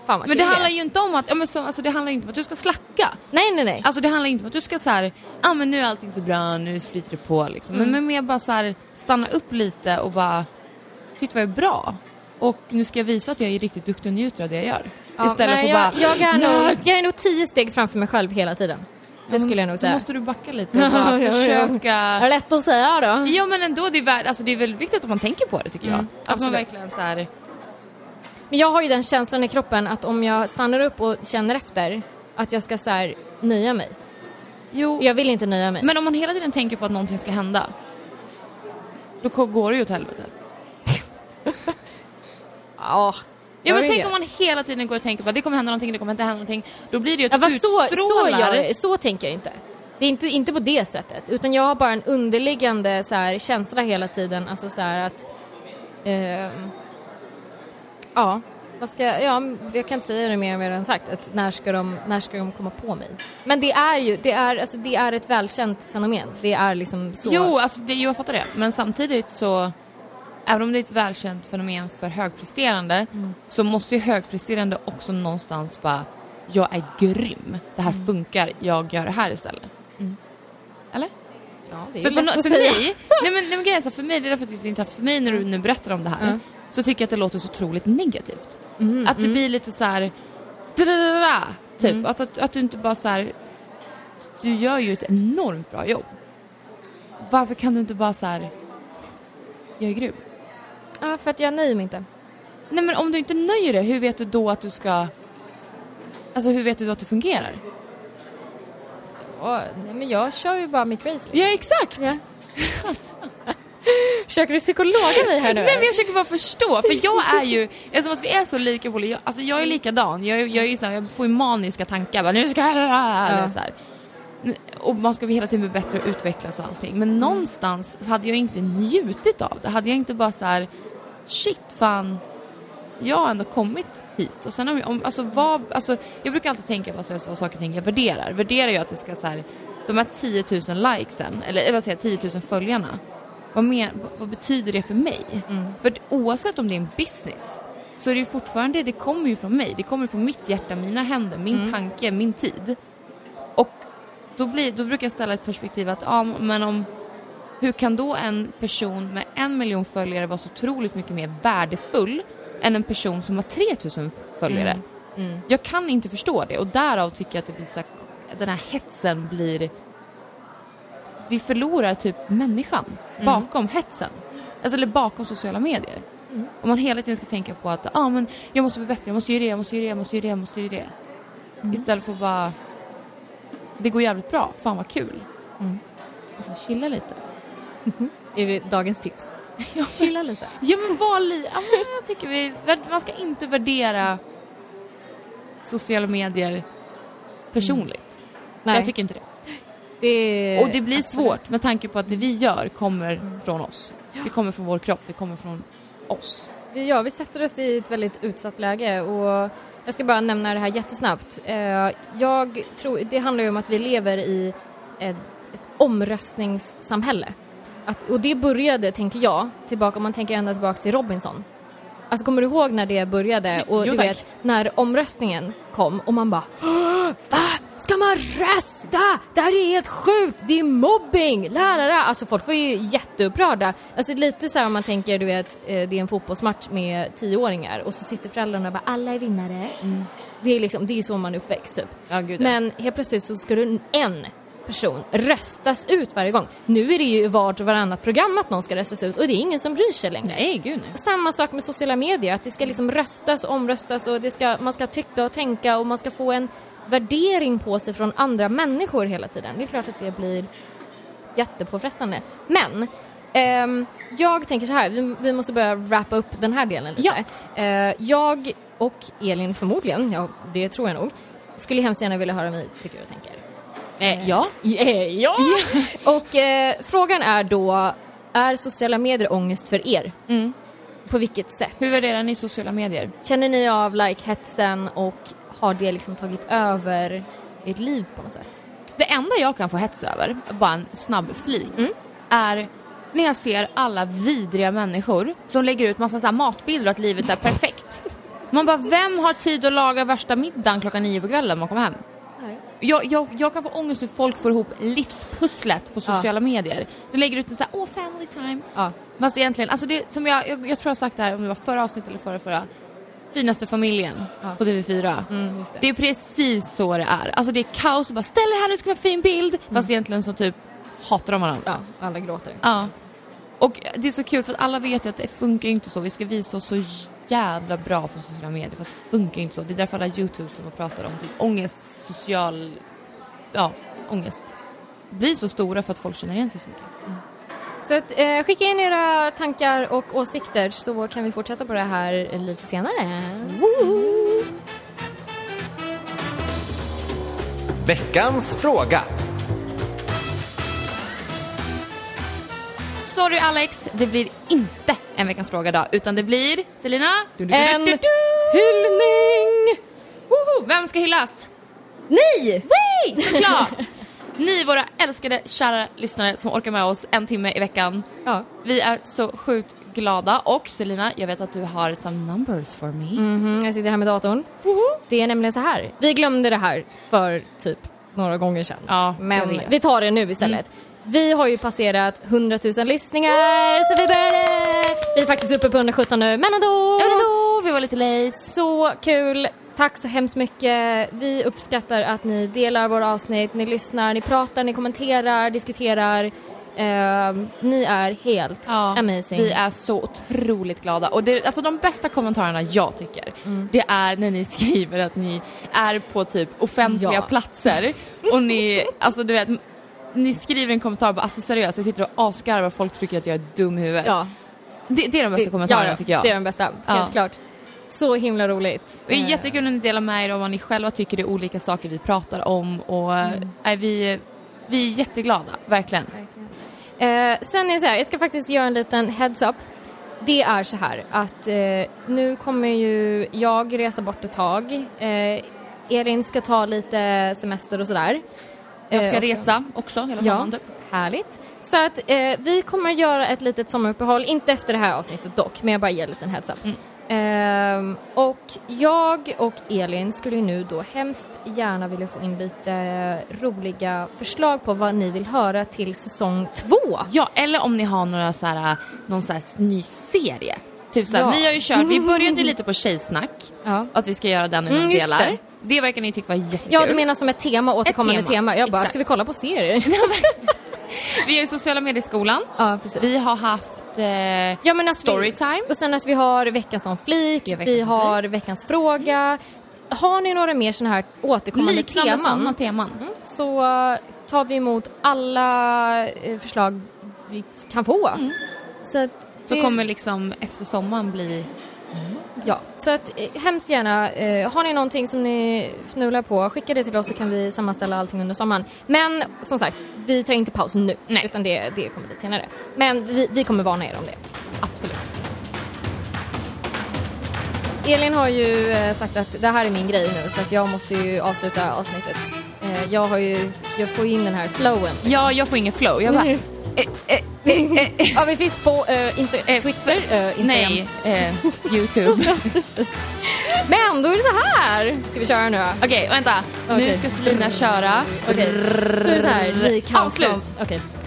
Fan vad Men det handlar ju inte om att, ja, men så, alltså, det handlar inte om att du ska slacka. Nej, nej, nej. Alltså det handlar inte om att du ska så här, ja ah, men nu är allting så bra, nu flyter det på liksom. Mm. Men, men mer bara så här, stanna upp lite och bara, shit vad jag är bra. Och nu ska jag visa att jag är riktigt duktig och njuter av det jag gör. Ja, Istället nej, för jag, bara, jag, är nog, jag är nog tio steg framför mig själv hela tiden. Det skulle jag nog Då säga. måste du backa lite och bara Ja, ja, ja. försöka. Är det lätt att säga då? Ja men ändå, det är, värd, alltså, det är väl viktigt att man tänker på det tycker jag. Mm, att man verkligen så här, Men jag har ju den känslan i kroppen att om jag stannar upp och känner efter att jag ska så här, nöja mig. jo, För jag vill inte nöja mig. men om man hela tiden tänker på att någonting ska hända, då går det ju åt helvete. ja, Ja men tänk om man hela tiden går och tänker på att det kommer hända någonting, det kommer inte hända någonting. Då blir det ju att Ja, du fast så, så, utstrålar... gör, så tänker jag inte. Det är inte, inte på det sättet. Utan jag har bara en underliggande så här, känsla hela tiden. Alltså så här att... ehm, ja, vad ska jag... Ja, jag kan inte säga det mer än vad jag redan sagt. Att när, ska de, när ska de komma på mig? Men det är ju det är, alltså, det är ett välkänt fenomen. Det är liksom så... Jo, alltså det, jo, jag fattar det. Men samtidigt så, även om det är ett välkänt fenomen för högpresterande, Mm. så måste ju högpresterande också någonstans bara, jag är grym, det här Mm. funkar, jag gör det här istället. Eller? Ja, det är För, ju lätt nå- att för säga. mig, nej men, nej men grejen är för mig, det är därför att det är intressant, för mig när du nu berättar om det här, Mm. så tycker jag att det låter så otroligt negativt. Mm, Att det blir lite så här, typ. Mm. Att, att, att du inte bara så här, du gör ju ett enormt bra jobb. Varför kan du inte bara så här, jag är grym? Ja, för att jag nöjer mig inte. Nej men om du inte nöjer dig, hur vet du då att du ska, alltså hur vet du då att det fungerar? Ja, nej, men jag kör ju bara mitt race. liksom. Ja exakt! Ja. Alltså. Försöker du psykologa mig här nu? Nej men jag försöker bara förstå, för jag är ju, eftersom att vi är så lika på jag, alltså jag är likadan, jag, jag, är ju så här, jag får ju maniska tankar, bara, nu ska jag, eller så här. Och man ska hela tiden bli bättre och utvecklas och allting. Men någonstans hade jag inte njutit av det, hade jag inte bara så här, shit fan, jag har ändå kommit hit. Och sen om, om alltså vad, alltså jag brukar alltid tänka på så- vad saker och ting jag värderar. Värderar jag att det ska så här, de här 10 000 likesen, eller vad säger jag, 10 000 följarna. Vad, mer, vad, betyder det för mig? För att oavsett om det är en business så är det ju fortfarande, det kommer ju från mig. Det kommer från mitt hjärta, mina händer, min tanke, min tid. Och då, blir, då brukar jag ställa ett perspektiv att, ja men om, hur kan då en person med en miljon följare vara så otroligt mycket mer värdefull än en person som har 3000 följare? Mm. Jag kan inte förstå det och därav tycker jag att det blir så här, den här hetsen blir vi förlorar typ människan bakom hetsen. Alltså eller bakom sociala medier. Om man hela tiden ska tänka på att ah, men jag måste bli bättre, jag måste göra det, jag måste göra det, jag måste göra det, jag måste göra det. Istället för att bara det går jävligt bra, fan vad kul. Mm. Alltså, chilla lite. Är det dagens tips? Chilla lite. Ja men var li- ja, men jag tycker vi, man ska inte värdera sociala medier personligt. Nej, Jag tycker inte det. det Och det blir absolut. svårt med tanke på att det vi gör kommer från oss. Det kommer från vår kropp, det kommer från oss. Ja, vi sätter oss i ett väldigt utsatt läge och jag ska bara nämna det här jättesnabbt. Eh, jag tror, det handlar ju om att vi lever i ett omröstningssamhälle. Att, och det började, tänker jag, tillbaka, om man tänker ända tillbaka till Robinson. Alltså kommer du ihåg när det började och Jo, du tack. vet när omröstningen kom och man bara "Åh, Va? Ska man rösta? Det här är helt sjukt! Det är mobbing! Lärare! Alltså folk var ju jätteupprörda. Alltså lite så här om man tänker du vet eh, det är en fotbollsmatch med tioåringar och så sitter föräldrarna och bara alla är vinnare. Det är liksom, det är så man är uppväxt typ. Ja, gud, ja. Men helt plötsligt så ska du en person röstas ut varje gång. Nu är det ju vart och varannat program att någon ska röstas ut och det är ingen som bryr sig längre. Nej, gud nej. Samma sak med sociala medier, att det ska liksom röstas och omröstas och det ska, man ska tycka och tänka och man ska få en värdering på sig från andra människor hela tiden. Det är klart att det blir jättepåfrestande. Men ehm, jag tänker så här, vi, vi måste börja wrappa upp den här delen lite. Eh, jag och Elin förmodligen, ja det tror jag nog, skulle hemskt gärna vilja höra vad ni tycker och tänker. Eh, ja. Eh, ja! och eh, frågan är då, är sociala medier ångest för er? Mm. På vilket sätt? Hur värderar ni sociala medier? Känner ni av like hetsen och har det liksom tagit över ert liv på något sätt? Det enda jag kan få hets över, bara en snabb flik, Mm. är när jag ser alla vidriga människor som lägger ut massa så matbilder och att livet är perfekt. Man bara, vem har tid att laga värsta middagen klockan nio på kvällen när man kommer hem? Jag, jag, jag kan få ångest hur folk får ihop livspusslet på Ja. sociala medier. De lägger ut en sån här, åh family time. Ja. Fast egentligen, alltså det som jag, jag, jag tror jag har sagt det här om det var förra avsnittet eller förra, förra. Finaste familjen Ja. på TV4. Mm, det. Det är precis så det är. Alltså det är kaos och bara ställ dig här nu ska vi ha fin bild. Fast egentligen så typ hatar de varandra. Ja, alla gråter. Ja. Och det är så kul för att alla vet ju att det funkar ju inte så. Vi ska visa oss så jävla bra på sociala medier fast det funkar ju inte så. Det är därför alla youtube som pratar om typ ångest, social, ja, ångest blir så stora för att folk känner igen sig så mycket. Så att, eh, skicka in era tankar och åsikter så kan vi fortsätta på det här lite senare. Veckans fråga. Sorry Alex, det blir inte en veckans fråga idag utan det blir Selina. En hyllning! Woho! Vem ska hyllas? Ni! Wee! Såklart! Ni våra älskade kära lyssnare som orkar med oss en timme i veckan. Ja. Vi är så sjukt glada och Selina, jag vet att du har some numbers for me. Mhm, jag sitter här med datorn. Det är nämligen så här. Vi glömde det här för typ några gånger sedan. Ja, Men. Mm. vi tar det nu istället. Vi har ju passerat 100 000 lyssningar så vi började! Vi är faktiskt uppe på 117 nu, men ändå! Men då, vi var lite late. Så kul! Tack så hemskt mycket. Vi uppskattar att ni delar våra avsnitt, ni lyssnar, ni pratar, ni kommenterar, diskuterar. Ehm, ni är helt Ja, amazing. Vi är så otroligt glada. Och det, alltså de bästa kommentarerna jag tycker, Mm. det är när ni skriver att ni är på typ offentliga Ja. platser och ni, alltså du vet, ni skriver en kommentar bara alltså seriöst, jag sitter och asgarvar folk tycker att jag är dum i huvudet. Ja, Det, det är de bästa kommentarerna ja, tycker jag. Det är de bästa, Ja. helt klart. Så himla roligt. Det är Eh, jättekul när ni delar med er om vad ni själva tycker är olika saker vi pratar om och Mm. är vi, vi är jätteglada, verkligen. Eh, sen är det så här, jag ska faktiskt göra en liten heads-up. Det är så här att eh, nu kommer ju jag resa bort ett tag. Eh, Elin ska ta lite semester och sådär. Jag ska Eh, också. resa också hela Ja, sommaren typ. härligt. Så att eh, vi kommer göra ett litet sommaruppehåll, inte efter det här avsnittet dock, men jag bara ger en liten heads up. Mm. Ehm, och jag och Elin skulle nu då hemskt gärna vilja få in lite roliga förslag på vad ni vill höra till säsong två. Ja, eller om ni har några så här, någon så här ny serie. Typ så här, Ja. vi har ju kört, vi började lite på Tjejsnack, Ja. att vi ska göra den i Mm, delar. det. Det. verkar ni tycka var jättekul. Ja, du menar som ett tema, återkommande tema, tema. Jag bara, exakt. ska vi kolla på serier? Vi är i sociala medieskolan. ja, precis. Vi har haft eh, Ja, men Storytime. Vi, och sen att vi har veckan som flik, Vi har veckans vi har veckans fråga. Har ni några mer sådana här återkommande liknande teman sådana teman. så eh, tar vi emot alla eh, förslag vi kan få. Så, att Mm. Så det- kommer liksom efter sommaren bli... Ja, så att eh, hemskt gärna, eh, har ni någonting som ni fnular på, skicka det till oss så kan vi sammanställa allting under sommaren. Men som sagt, vi tar inte paus nu, Nej. utan det, det kommer lite senare. Men vi, vi kommer varna er om det. Absolut. Elin har ju eh, sagt att det här är min grej nu så att jag måste ju avsluta avsnittet. Eh, jag har ju, jag får in den här flowen. Ja, jag får ingen flow. Jag bara... Mm. Eh, eh, eh, Ja, vi finns på Insta- Twitter, Instagram. Nej, YouTube. Men då är det så här. Ska vi köra nu? Okej, vänta. Nu ska Selina köra. Okej, då är det så här. Ni kan, som, Avslut.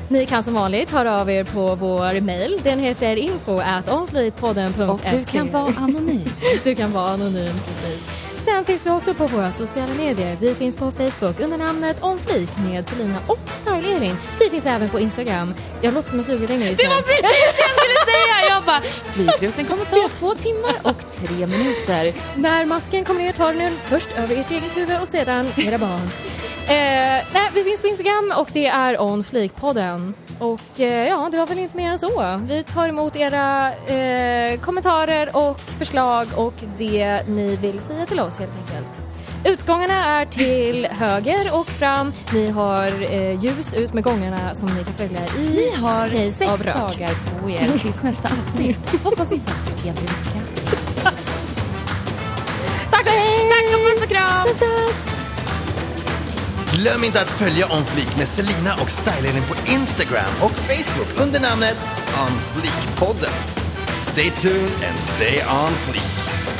Ni kan som vanligt höra av er på vår mail. Den heter info at. Och du kan vara anonym. Du kan vara anonym, precis. Sen finns vi också på våra sociala medier. Vi finns på Facebook under namnet Onflik med Selina och Style Elin. Vi finns även på Instagram. Jag låter som en flygellängre just Det var precis det jag skulle säga! Jag bara, flygrutten kommer ta två timmar och tre minuter. När masken kommer ner tar den först över ert eget huvud och sedan era barn. Eh, nej, vi finns på Instagram och det är onflikpodden. Och eh, ja, det var väl inte mer än så. Vi tar emot era eh, kommentarer och förslag och det ni vill säga till oss helt enkelt. Utgångarna är till höger och fram. Ni har eh, ljus ut med gångarna som ni kan följa i Ni har case sex av rök. dagar på er tills nästa avsnitt. Hoppas ni får en vecka. Tack och hej! Tack och puss och kram! Glöm inte att följa On Fleek med Selina och Stylelin på Instagram och Facebook under namnet On Fleek-podden. Stay tuned and stay on fleek.